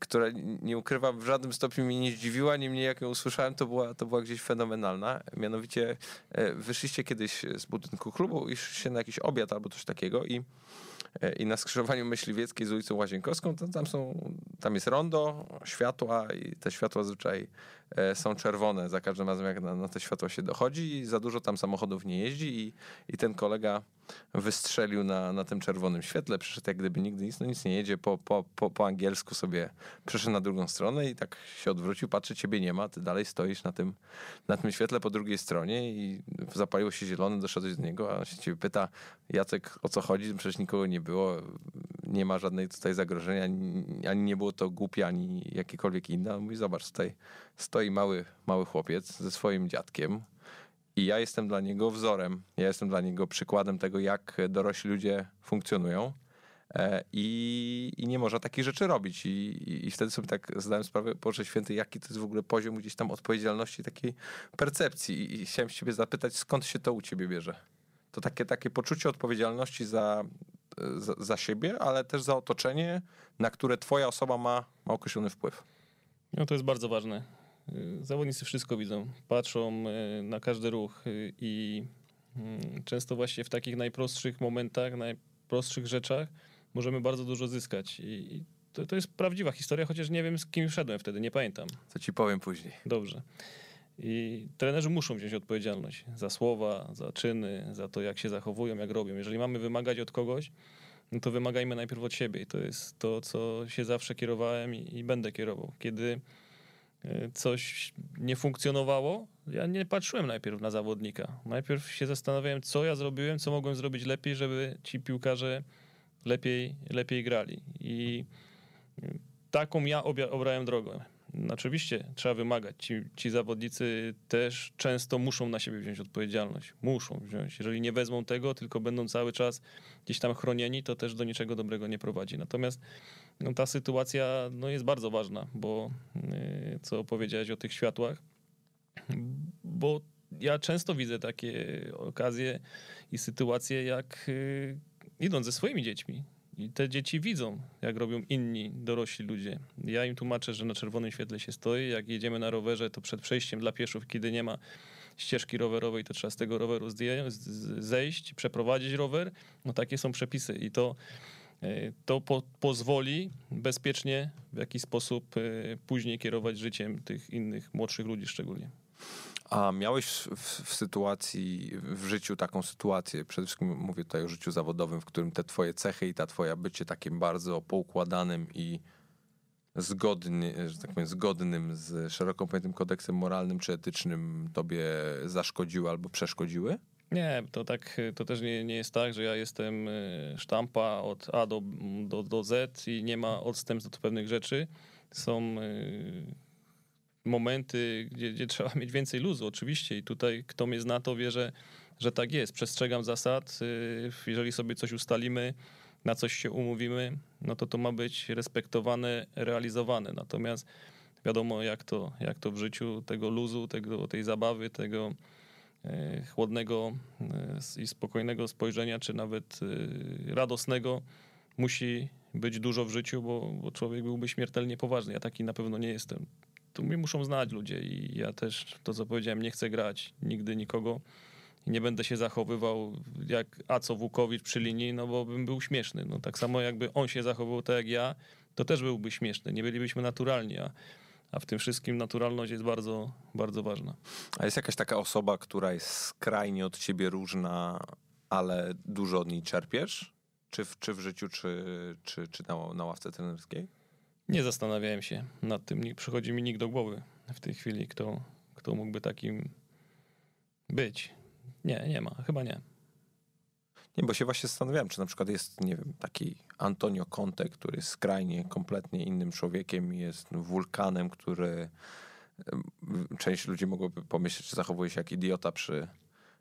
[SPEAKER 1] która nie ukrywam w żadnym stopniu mnie nie zdziwiła, niemniej jak ją usłyszałem, to była, to była gdzieś fenomenalna. Mianowicie e, wyszliście kiedyś z budynku klubu i szliście na jakiś obiad albo coś takiego i, i na skrzyżowaniu Myśliwieckiej z ulicą Łazienkowską, to tam, są, tam jest rondo, światła i te światła zazwyczaj e, są czerwone za każdym razem, jak na, na te światła się dochodzi i za dużo tam samochodów nie jeździ i, i ten kolega wystrzelił na, na tym czerwonym świetle, przyszedł jak gdyby nigdy nic, no nic nie jedzie, po, po, po, po angielsku sobie przeszedł na drugą stronę i tak się odwrócił, patrzy, ciebie nie ma, ty dalej stoisz na tym, na tym świetle po drugiej stronie i zapaliło się zielone, doszedłeś do niego, a się ciebie pyta, Jacek, o co chodzi? Przecież nikogo nie było, nie ma żadnej tutaj zagrożenia, ani nie było to głupie, ani jakiekolwiek inne. On mówi, zobacz, tutaj stoi mały, mały chłopiec ze swoim dziadkiem, i ja jestem dla niego wzorem. Ja jestem dla niego przykładem tego, jak dorośli ludzie funkcjonują. E, I, I nie można takich rzeczy robić. I, i, I, wtedy sobie tak zdałem sprawę, Boże Święty, jaki to jest w ogóle poziom gdzieś tam odpowiedzialności, takiej percepcji. I chciałem ciebie zapytać, skąd się to u ciebie bierze? To takie, takie poczucie odpowiedzialności za, za, za siebie, ale też za otoczenie, na które twoja osoba ma, ma określony wpływ.
[SPEAKER 2] No to jest bardzo ważne. Y, zawodnicy wszystko widzą, patrzą y, na każdy ruch i mm, często właśnie w takich najprostszych momentach, najprostszych rzeczach możemy bardzo dużo zyskać. I to, to jest prawdziwa historia, chociaż nie wiem z kim szedłem wtedy, nie pamiętam.
[SPEAKER 1] Co ci powiem później.
[SPEAKER 2] Dobrze. I trenerzy muszą wziąć odpowiedzialność za słowa, za czyny, za to, jak się zachowują, jak robią. Jeżeli mamy wymagać od kogoś, no to wymagajmy najpierw od siebie. I to jest to, co się zawsze kierowałem i, i będę kierował. Kiedy E, coś nie funkcjonowało, ja nie patrzyłem najpierw na zawodnika. Najpierw się zastanawiałem, co ja zrobiłem, co mogłem zrobić lepiej, żeby ci piłkarze lepiej, lepiej grali. I taką ja obrałem drogę. Oczywiście trzeba wymagać. Ci, ci zawodnicy też często muszą na siebie wziąć odpowiedzialność. Muszą wziąć. Jeżeli nie wezmą tego, tylko będą cały czas gdzieś tam chronieni, to też do niczego dobrego nie prowadzi. Natomiast no, ta sytuacja no, jest bardzo ważna, bo yy, co powiedziałeś o tych światłach, bo ja często widzę takie okazje i sytuacje, jak yy, idąc ze swoimi dziećmi, i te dzieci widzą, jak robią inni dorośli ludzie. Ja im tłumaczę, że na czerwonym świetle się stoi. Jak jedziemy na rowerze, to przed przejściem dla pieszów, kiedy nie ma ścieżki rowerowej, to trzeba z tego roweru zejść, przeprowadzić rower. No takie są przepisy i to e, to po, pozwoli bezpiecznie w jakiś sposób e, później kierować życiem tych innych młodszych ludzi szczególnie.
[SPEAKER 1] A miałeś w, w, sytuacji, w życiu taką sytuację, przede wszystkim mówię tutaj o życiu zawodowym, w którym te twoje cechy i ta twoja bycie takim bardzo poukładanym i zgodny, że tak powiem, zgodnym z szeroko pojętym kodeksem moralnym czy etycznym tobie zaszkodziły albo przeszkodziły?
[SPEAKER 2] Nie, to tak, to też nie, nie jest tak, że ja jestem e, sztampa od A do, do, do Z i nie ma odstępstw od pewnych rzeczy. Są e, momenty, gdzie, gdzie trzeba mieć więcej luzu, oczywiście. I tutaj kto mnie zna, to wie, że, że tak jest. Przestrzegam zasad. E, jeżeli sobie coś ustalimy, na coś się umówimy, no to to ma być respektowane, realizowane. Natomiast wiadomo, jak to, jak to w życiu tego luzu, tego, tej zabawy, tego e, chłodnego e, i spokojnego spojrzenia, czy nawet radosnego, musi być dużo w życiu, bo, bo człowiek byłby śmiertelnie poważny. Ja taki na pewno nie jestem. Tu mnie muszą znać ludzie i ja też to, co powiedziałem, nie chcę grać nigdy nikogo nie będę się zachowywał jak Aco Wukowicz przy linii, no bo bym był śmieszny. No tak samo jakby on się zachowywał tak jak ja, to też byłby śmieszny. Nie bylibyśmy naturalni, a, a w tym wszystkim naturalność jest bardzo, bardzo ważna.
[SPEAKER 1] A jest jakaś taka osoba, która jest skrajnie od ciebie różna, ale dużo od niej czerpiesz? Czy w, czy w życiu, czy, czy, czy na, na ławce trenerskiej?
[SPEAKER 2] Nie zastanawiałem się nad tym. Nie przychodzi mi nikt do głowy w tej chwili, kto, kto mógłby takim być. Nie, nie ma, chyba nie.
[SPEAKER 1] Nie, bo się właśnie zastanawiałem, czy na przykład jest, nie wiem, taki Antonio Conte, który jest skrajnie, kompletnie innym człowiekiem, jest wulkanem, który część ludzi mogłoby pomyśleć, że zachowuje się jak idiota przy,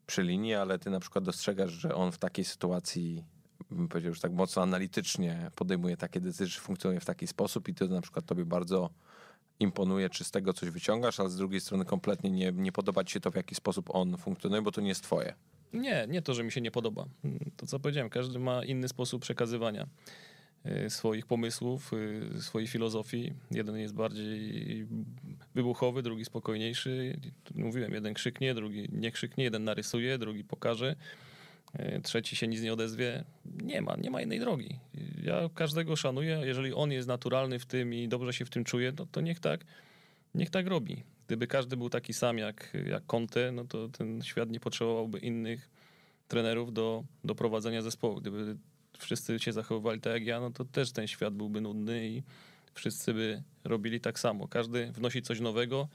[SPEAKER 1] przy linii, ale ty na przykład dostrzegasz, że on w takiej sytuacji, bym powiedział już tak mocno analitycznie podejmuje takie decyzje, funkcjonuje w taki sposób i to na przykład tobie bardzo imponuje, czy z tego coś wyciągasz, ale z drugiej strony kompletnie nie, nie podoba ci się to, w jaki sposób on funkcjonuje, bo to nie jest twoje.
[SPEAKER 2] Nie, nie to, że mi się nie podoba. To co powiedziałem, każdy ma inny sposób przekazywania y, swoich pomysłów, y, swojej filozofii. Jeden jest bardziej wybuchowy, drugi spokojniejszy. Mówiłem, jeden krzyknie, drugi nie krzyknie, jeden narysuje, drugi pokaże. E, trzeci się nic nie odezwie. Nie ma, nie ma innej drogi. Ja każdego szanuję, jeżeli on jest naturalny w tym i dobrze się w tym czuje, no to niech tak, niech tak robi. Gdyby każdy był taki sam jak, jak Conte, no to ten świat nie potrzebowałby innych trenerów do, do prowadzenia zespołu. Gdyby wszyscy się zachowywali tak jak ja, no to też ten świat byłby nudny i wszyscy by robili tak samo. Każdy wnosi coś nowego,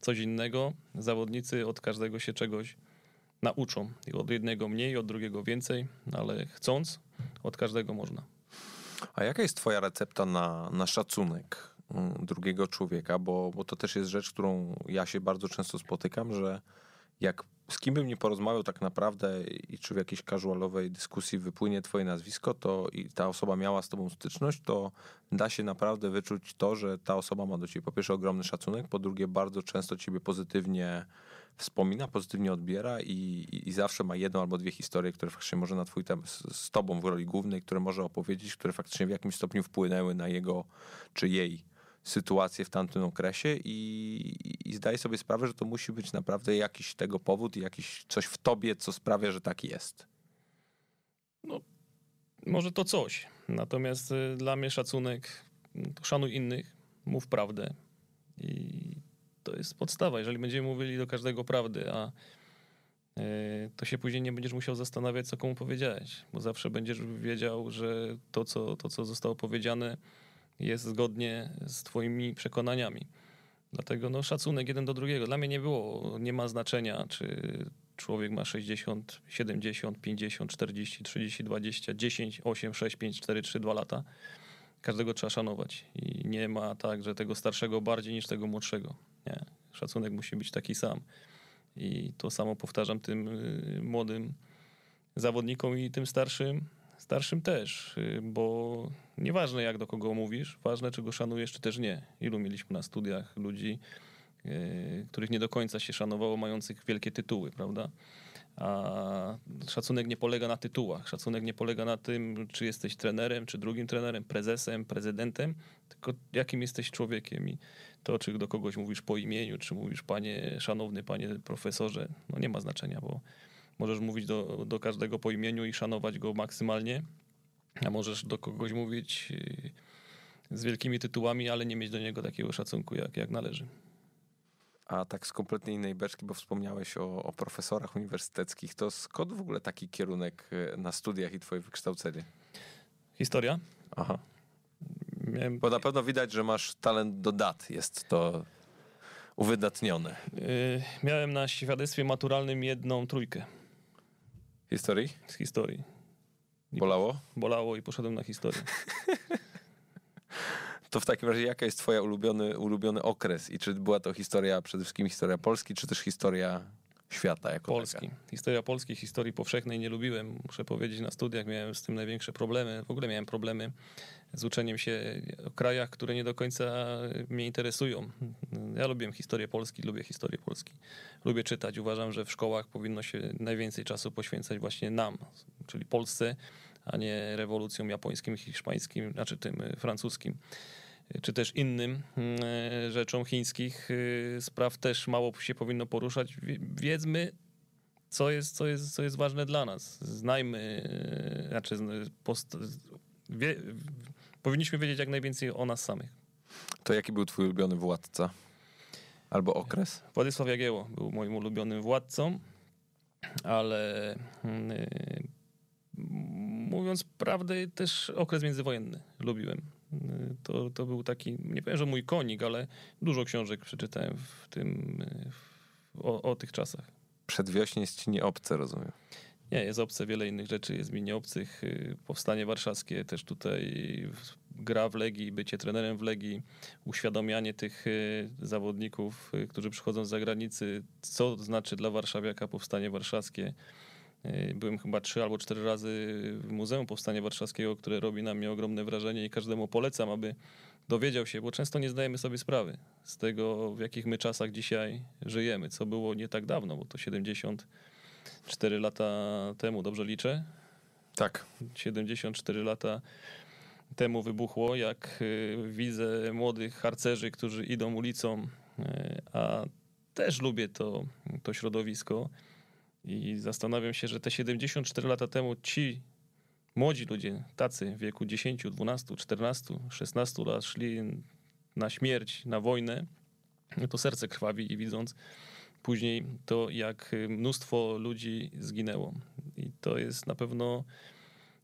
[SPEAKER 2] coś innego. Zawodnicy od każdego się czegoś nauczą. I od jednego mniej, od drugiego więcej, ale chcąc, od każdego można.
[SPEAKER 1] A jaka jest Twoja recepta na, na szacunek mm, drugiego człowieka? Bo, bo to też jest rzecz, którą ja się bardzo często spotykam, że jak z kim bym nie porozmawiał tak naprawdę i czy w jakiejś casualowej dyskusji wypłynie twoje nazwisko, to i ta osoba miała z tobą styczność, to da się naprawdę wyczuć to, że ta osoba ma do ciebie po pierwsze ogromny szacunek, po drugie bardzo często ciebie pozytywnie wspomina, pozytywnie odbiera i, i, zawsze ma jedną albo dwie historie, które faktycznie może na twój temat z, z tobą w roli głównej, które może opowiedzieć, które faktycznie w jakimś stopniu wpłynęły na jego czy jej sytuację w tamtym okresie i, i zdaję sobie sprawę, że to musi być naprawdę jakiś tego powód i jakiś coś w tobie, co sprawia, że tak jest.
[SPEAKER 2] No, może to coś. Natomiast y, dla mnie szacunek, szanuj innych, mów prawdę i to jest podstawa. Jeżeli będziemy mówili do każdego prawdy, a y, to się później nie będziesz musiał zastanawiać, co komu powiedziałeś, bo zawsze będziesz wiedział, że to, co, to, co zostało powiedziane, jest zgodnie z twoimi przekonaniami. Dlatego no, szacunek jeden do drugiego. Dla mnie nie było, nie ma znaczenia, czy człowiek ma 60, 70, 50, 40, 30, 20, 10, 8, 6, 5, 4, 3, 2 lata. Każdego trzeba szanować. I nie ma tak, że tego starszego bardziej niż tego młodszego. Nie. Szacunek musi być taki sam. I to samo powtarzam tym y, młodym zawodnikom i tym starszym Starszym też, y, bo nieważne jak do kogo mówisz, ważne czy go szanujesz, czy też nie. Ilu mieliśmy na studiach ludzi, y, których nie do końca się szanowało, mających wielkie tytuły, prawda? A szacunek nie polega na tytułach. Szacunek nie polega na tym, czy jesteś trenerem, czy drugim trenerem, prezesem, prezydentem, tylko jakim jesteś człowiekiem. I to, czy do kogoś mówisz po imieniu, czy mówisz panie szanowny, panie profesorze, no nie ma znaczenia, bo Możesz mówić do, do każdego po imieniu i szanować go maksymalnie, a możesz do kogoś mówić y, z wielkimi tytułami, ale nie mieć do niego takiego szacunku, jak, jak należy.
[SPEAKER 1] A tak z kompletnie innej beczki, bo wspomniałeś o, o profesorach uniwersyteckich, to skąd w ogóle taki kierunek y, na studiach i twoje wykształcenie?
[SPEAKER 2] Historia?
[SPEAKER 1] Aha.
[SPEAKER 2] Miałem,
[SPEAKER 1] Bo na pewno widać, że masz talent do dat. Jest to uwydatnione.
[SPEAKER 2] y, miałem na świadectwie maturalnym jedną trójkę
[SPEAKER 1] Historii?
[SPEAKER 2] z historii. I
[SPEAKER 1] Bolało?
[SPEAKER 2] Bolało i poszedłem na historię.
[SPEAKER 1] To w takim razie jaka jest twoja ulubiony, ulubiony okres? I czy była to historia, przede wszystkim historia Polski, czy też historia świata jako
[SPEAKER 2] Polski.
[SPEAKER 1] taka?
[SPEAKER 2] Historia Polski, historii powszechnej nie lubiłem. Muszę powiedzieć, na studiach miałem z tym największe problemy. W ogóle miałem problemy z uczeniem się o krajach, które nie do końca mnie interesują. Ja lubiłem historię Polski, lubię historię Polski. Lubię czytać. Uważam, że w szkołach powinno się najwięcej czasu poświęcać właśnie nam, czyli Polsce, a nie rewolucjom japońskim, hiszpańskim, znaczy tym y, francuskim czy też innym y, rzeczom chińskich spraw też mało się powinno poruszać. Wie- Wiedzmy, co jest, co jest, co jest ważne dla nas. Znajmy, znaczy zn- post, wie, powinniśmy wiedzieć jak najwięcej o nas samych.
[SPEAKER 1] To jaki był twój ulubiony władca? Albo okres?
[SPEAKER 2] Władysław Jagiełło był moim ulubionym władcą, ale y, mówiąc prawdę, też okres międzywojenny lubiłem. To, to był taki, nie powiem, że mój konik, ale dużo książek przeczytałem w tym, w, o, o tych czasach.
[SPEAKER 1] Przedwiośnie jest ci nieobce, rozumiem.
[SPEAKER 2] Nie, jest obce, wiele innych rzeczy jest mi nieobcych. Powstanie warszawskie też tutaj, gra w Legii, bycie trenerem w Legii, uświadamianie tych y, zawodników, y, którzy przychodzą z zagranicy, co znaczy dla warszawiaka powstanie warszawskie. Y, Byłem chyba trzy albo cztery razy w Muzeum Powstania Warszawskiego, które robi na mnie ogromne wrażenie i każdemu polecam, aby dowiedział się, bo często nie zdajemy sobie sprawy z tego, w jakich my czasach dzisiaj żyjemy, co było nie tak dawno, bo to 70 4 lata temu, dobrze liczę?
[SPEAKER 1] Tak.
[SPEAKER 2] 74 lata temu wybuchło, jak y, widzę młodych harcerzy, którzy idą ulicą, y, a też lubię to, to środowisko i zastanawiam się, że te 74 lata temu ci młodzi ludzie, tacy w wieku 10, 12, 14, 16 lat szli na śmierć, na wojnę, to serce krwawi i widząc później to, jak mnóstwo ludzi zginęło. I to jest na pewno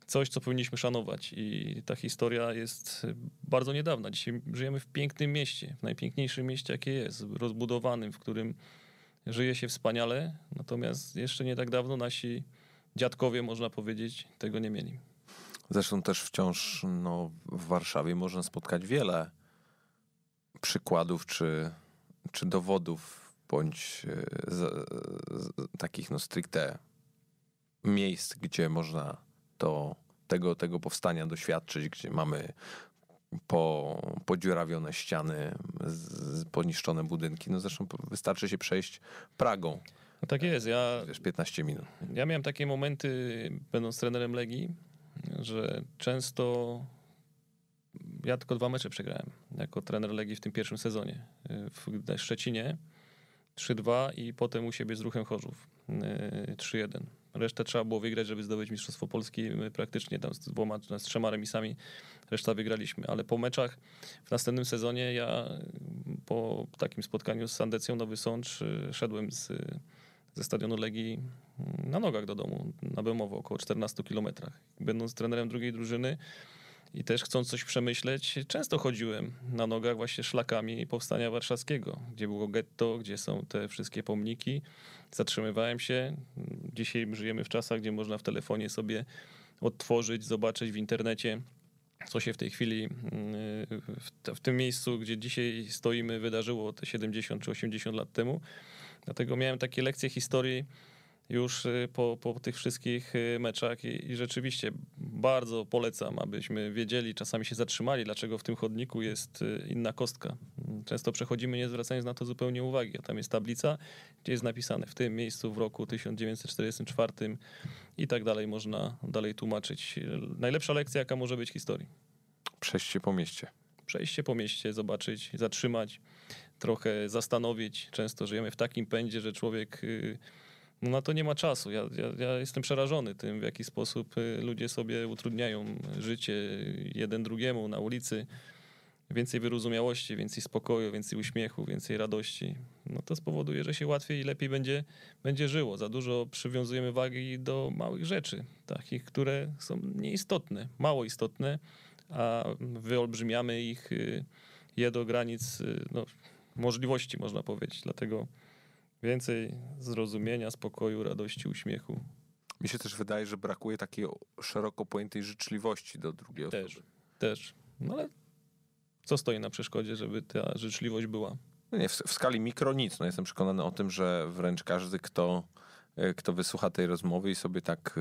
[SPEAKER 2] coś, co powinniśmy szanować. I ta historia jest bardzo niedawna. Dzisiaj żyjemy w pięknym mieście, w najpiękniejszym mieście, jakie jest, rozbudowanym, w którym żyje się wspaniale. Natomiast jeszcze nie tak dawno nasi dziadkowie, można powiedzieć, tego nie mieli.
[SPEAKER 1] Zresztą też wciąż no, w Warszawie można spotkać wiele przykładów czy, czy dowodów, bądź e, z, z, takich no, stricte miejsc, gdzie można to, tego, tego powstania doświadczyć, gdzie mamy po, podziurawione ściany, z, poniszczone budynki. No zresztą wystarczy się przejść Pragą,
[SPEAKER 2] No tak jest. Ja,
[SPEAKER 1] wiesz, 15 minut.
[SPEAKER 2] ja miałem takie momenty, będąc trenerem Legii, że często ja tylko dwa mecze przegrałem jako trener Legii w tym pierwszym sezonie. W Szczecinie 3-2 i potem u siebie z Ruchem Chorzów y, 3-1. Resztę trzeba było wygrać, żeby zdobyć Mistrzostwo Polski. My praktycznie tam z dwoma, z trzema remisami reszta wygraliśmy. Ale po meczach w następnym sezonie ja po takim spotkaniu z Sandecją Nowy Sącz y, szedłem z, ze stadionu Legii na nogach do domu, na Bemowo, około 14 kilometrach. Będąc trenerem drugiej drużyny i też chcąc coś przemyśleć, często chodziłem na nogach właśnie szlakami Powstania Warszawskiego, gdzie było getto, gdzie są te wszystkie pomniki. Zatrzymywałem się. Dzisiaj żyjemy w czasach, gdzie można w telefonie sobie odtworzyć, zobaczyć w internecie, co się w tej chwili te- w tym miejscu, gdzie dzisiaj stoimy, wydarzyło te 70 czy 80 lat temu. Dlatego miałem takie lekcje historii już y, po, po tych wszystkich y, meczach i, i rzeczywiście bardzo polecam, abyśmy wiedzieli, czasami się zatrzymali, dlaczego w tym chodniku jest y, inna kostka. Często przechodzimy, nie zwracając na to zupełnie uwagi, a tam jest tablica, gdzie jest napisane w tym miejscu w roku 1944 i tak dalej można dalej tłumaczyć. Najlepsza lekcja, jaka może być historii.
[SPEAKER 1] Przejście po mieście.
[SPEAKER 2] Przejść się po mieście, zobaczyć, zatrzymać, trochę zastanowić. Często żyjemy w takim pędzie, że człowiek no na to nie ma czasu. Ja, ja, ja jestem przerażony tym, w jaki sposób y, ludzie sobie utrudniają życie jeden drugiemu na ulicy. Więcej wyrozumiałości, więcej spokoju, więcej uśmiechu, więcej radości. No to spowoduje, że się łatwiej i lepiej będzie, będzie żyło. Za dużo przywiązujemy wagi do małych rzeczy, takich, które są nieistotne, mało istotne, a wyolbrzymiamy ich y, je do granic y, no, możliwości, można powiedzieć. Dlatego więcej zrozumienia, spokoju, radości, uśmiechu.
[SPEAKER 1] Mi się też wydaje, że brakuje takiej szeroko pojętej życzliwości do drugiej
[SPEAKER 2] Też,
[SPEAKER 1] osoby.
[SPEAKER 2] też. No ale co stoi na przeszkodzie, żeby ta życzliwość była?
[SPEAKER 1] No nie, w, w skali mikro nic. No jestem przekonany o tym, że wręcz każdy, kto, kto wysłucha tej rozmowy i sobie tak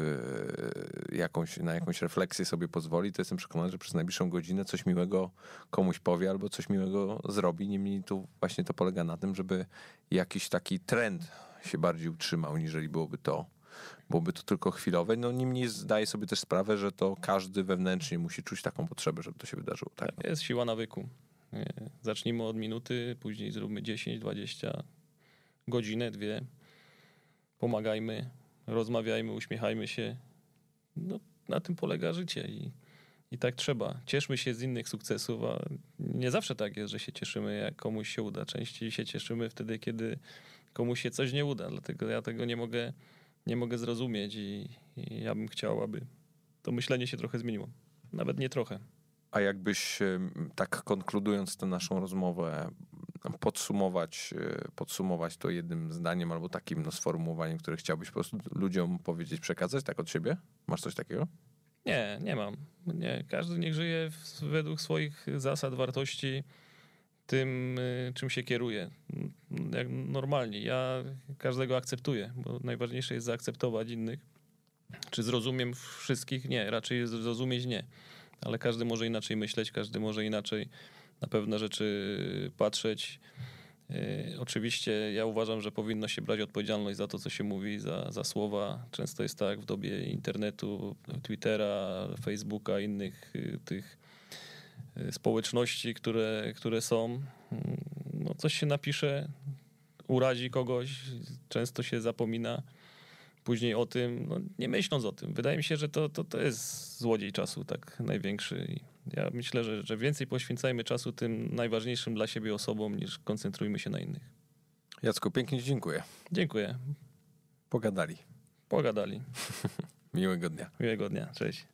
[SPEAKER 1] e, jakąś, na jakąś refleksję sobie pozwoli, to jestem przekonany, że przez najbliższą godzinę coś miłego komuś powie albo coś miłego zrobi. Niemniej tu właśnie to polega na tym, żeby jakiś taki trend się bardziej utrzymał, niżeli byłoby to byłoby to tylko chwilowe. No niemniej zdaję sobie też sprawę, że to każdy wewnętrznie musi czuć taką potrzebę, żeby to się wydarzyło. Tak?
[SPEAKER 2] Jest siła nawyku. Zacznijmy od minuty, później zróbmy 10, 20, godzinę, dwie. Pomagajmy, rozmawiajmy, uśmiechajmy się. No, na tym polega życie i, i tak trzeba. Cieszmy się z innych sukcesów, a nie zawsze tak jest, że się cieszymy, jak komuś się uda. Częściej się cieszymy wtedy, kiedy komuś się coś nie uda. Dlatego ja tego nie mogę, nie mogę zrozumieć i, i ja bym chciał, aby to myślenie się trochę zmieniło. Nawet nie trochę.
[SPEAKER 1] A jakbyś tak konkludując tę naszą rozmowę, podsumować, e, podsumować to jednym zdaniem albo takim no, sformułowaniem, które chciałbyś po prostu ludziom powiedzieć, przekazać tak od siebie? Masz coś takiego?
[SPEAKER 2] Nie, nie mam. Nie. Każdy niech żyje według swoich zasad, wartości, tym, y, czym się kieruje. Jak normalnie. Ja każdego akceptuję, bo najważniejsze jest zaakceptować innych. Czy zrozumiem wszystkich? Nie, raczej zrozumieć nie. Ale każdy może inaczej myśleć, każdy może inaczej na pewne rzeczy patrzeć. Yy, Oczywiście ja uważam, że powinno się brać odpowiedzialność za to, co się mówi, za, za słowa. Często jest tak w dobie internetu, Twittera, Facebooka, innych yy, tych yy, społeczności, które, które są. Mm, No, coś się napisze, urazi kogoś, często się zapomina później o tym, no, nie myśląc o tym. Wydaje mi się, że to, to, to jest złodziej czasu tak największy. Ja myślę, że, że więcej poświęcajmy czasu tym najważniejszym dla siebie osobom, niż koncentrujmy się na innych.
[SPEAKER 1] Jacku, pięknie ci dziękuję.
[SPEAKER 2] Dziękuję.
[SPEAKER 1] Pogadali.
[SPEAKER 2] Pogadali.
[SPEAKER 1] Miłego dnia.
[SPEAKER 2] Miłego dnia. Cześć.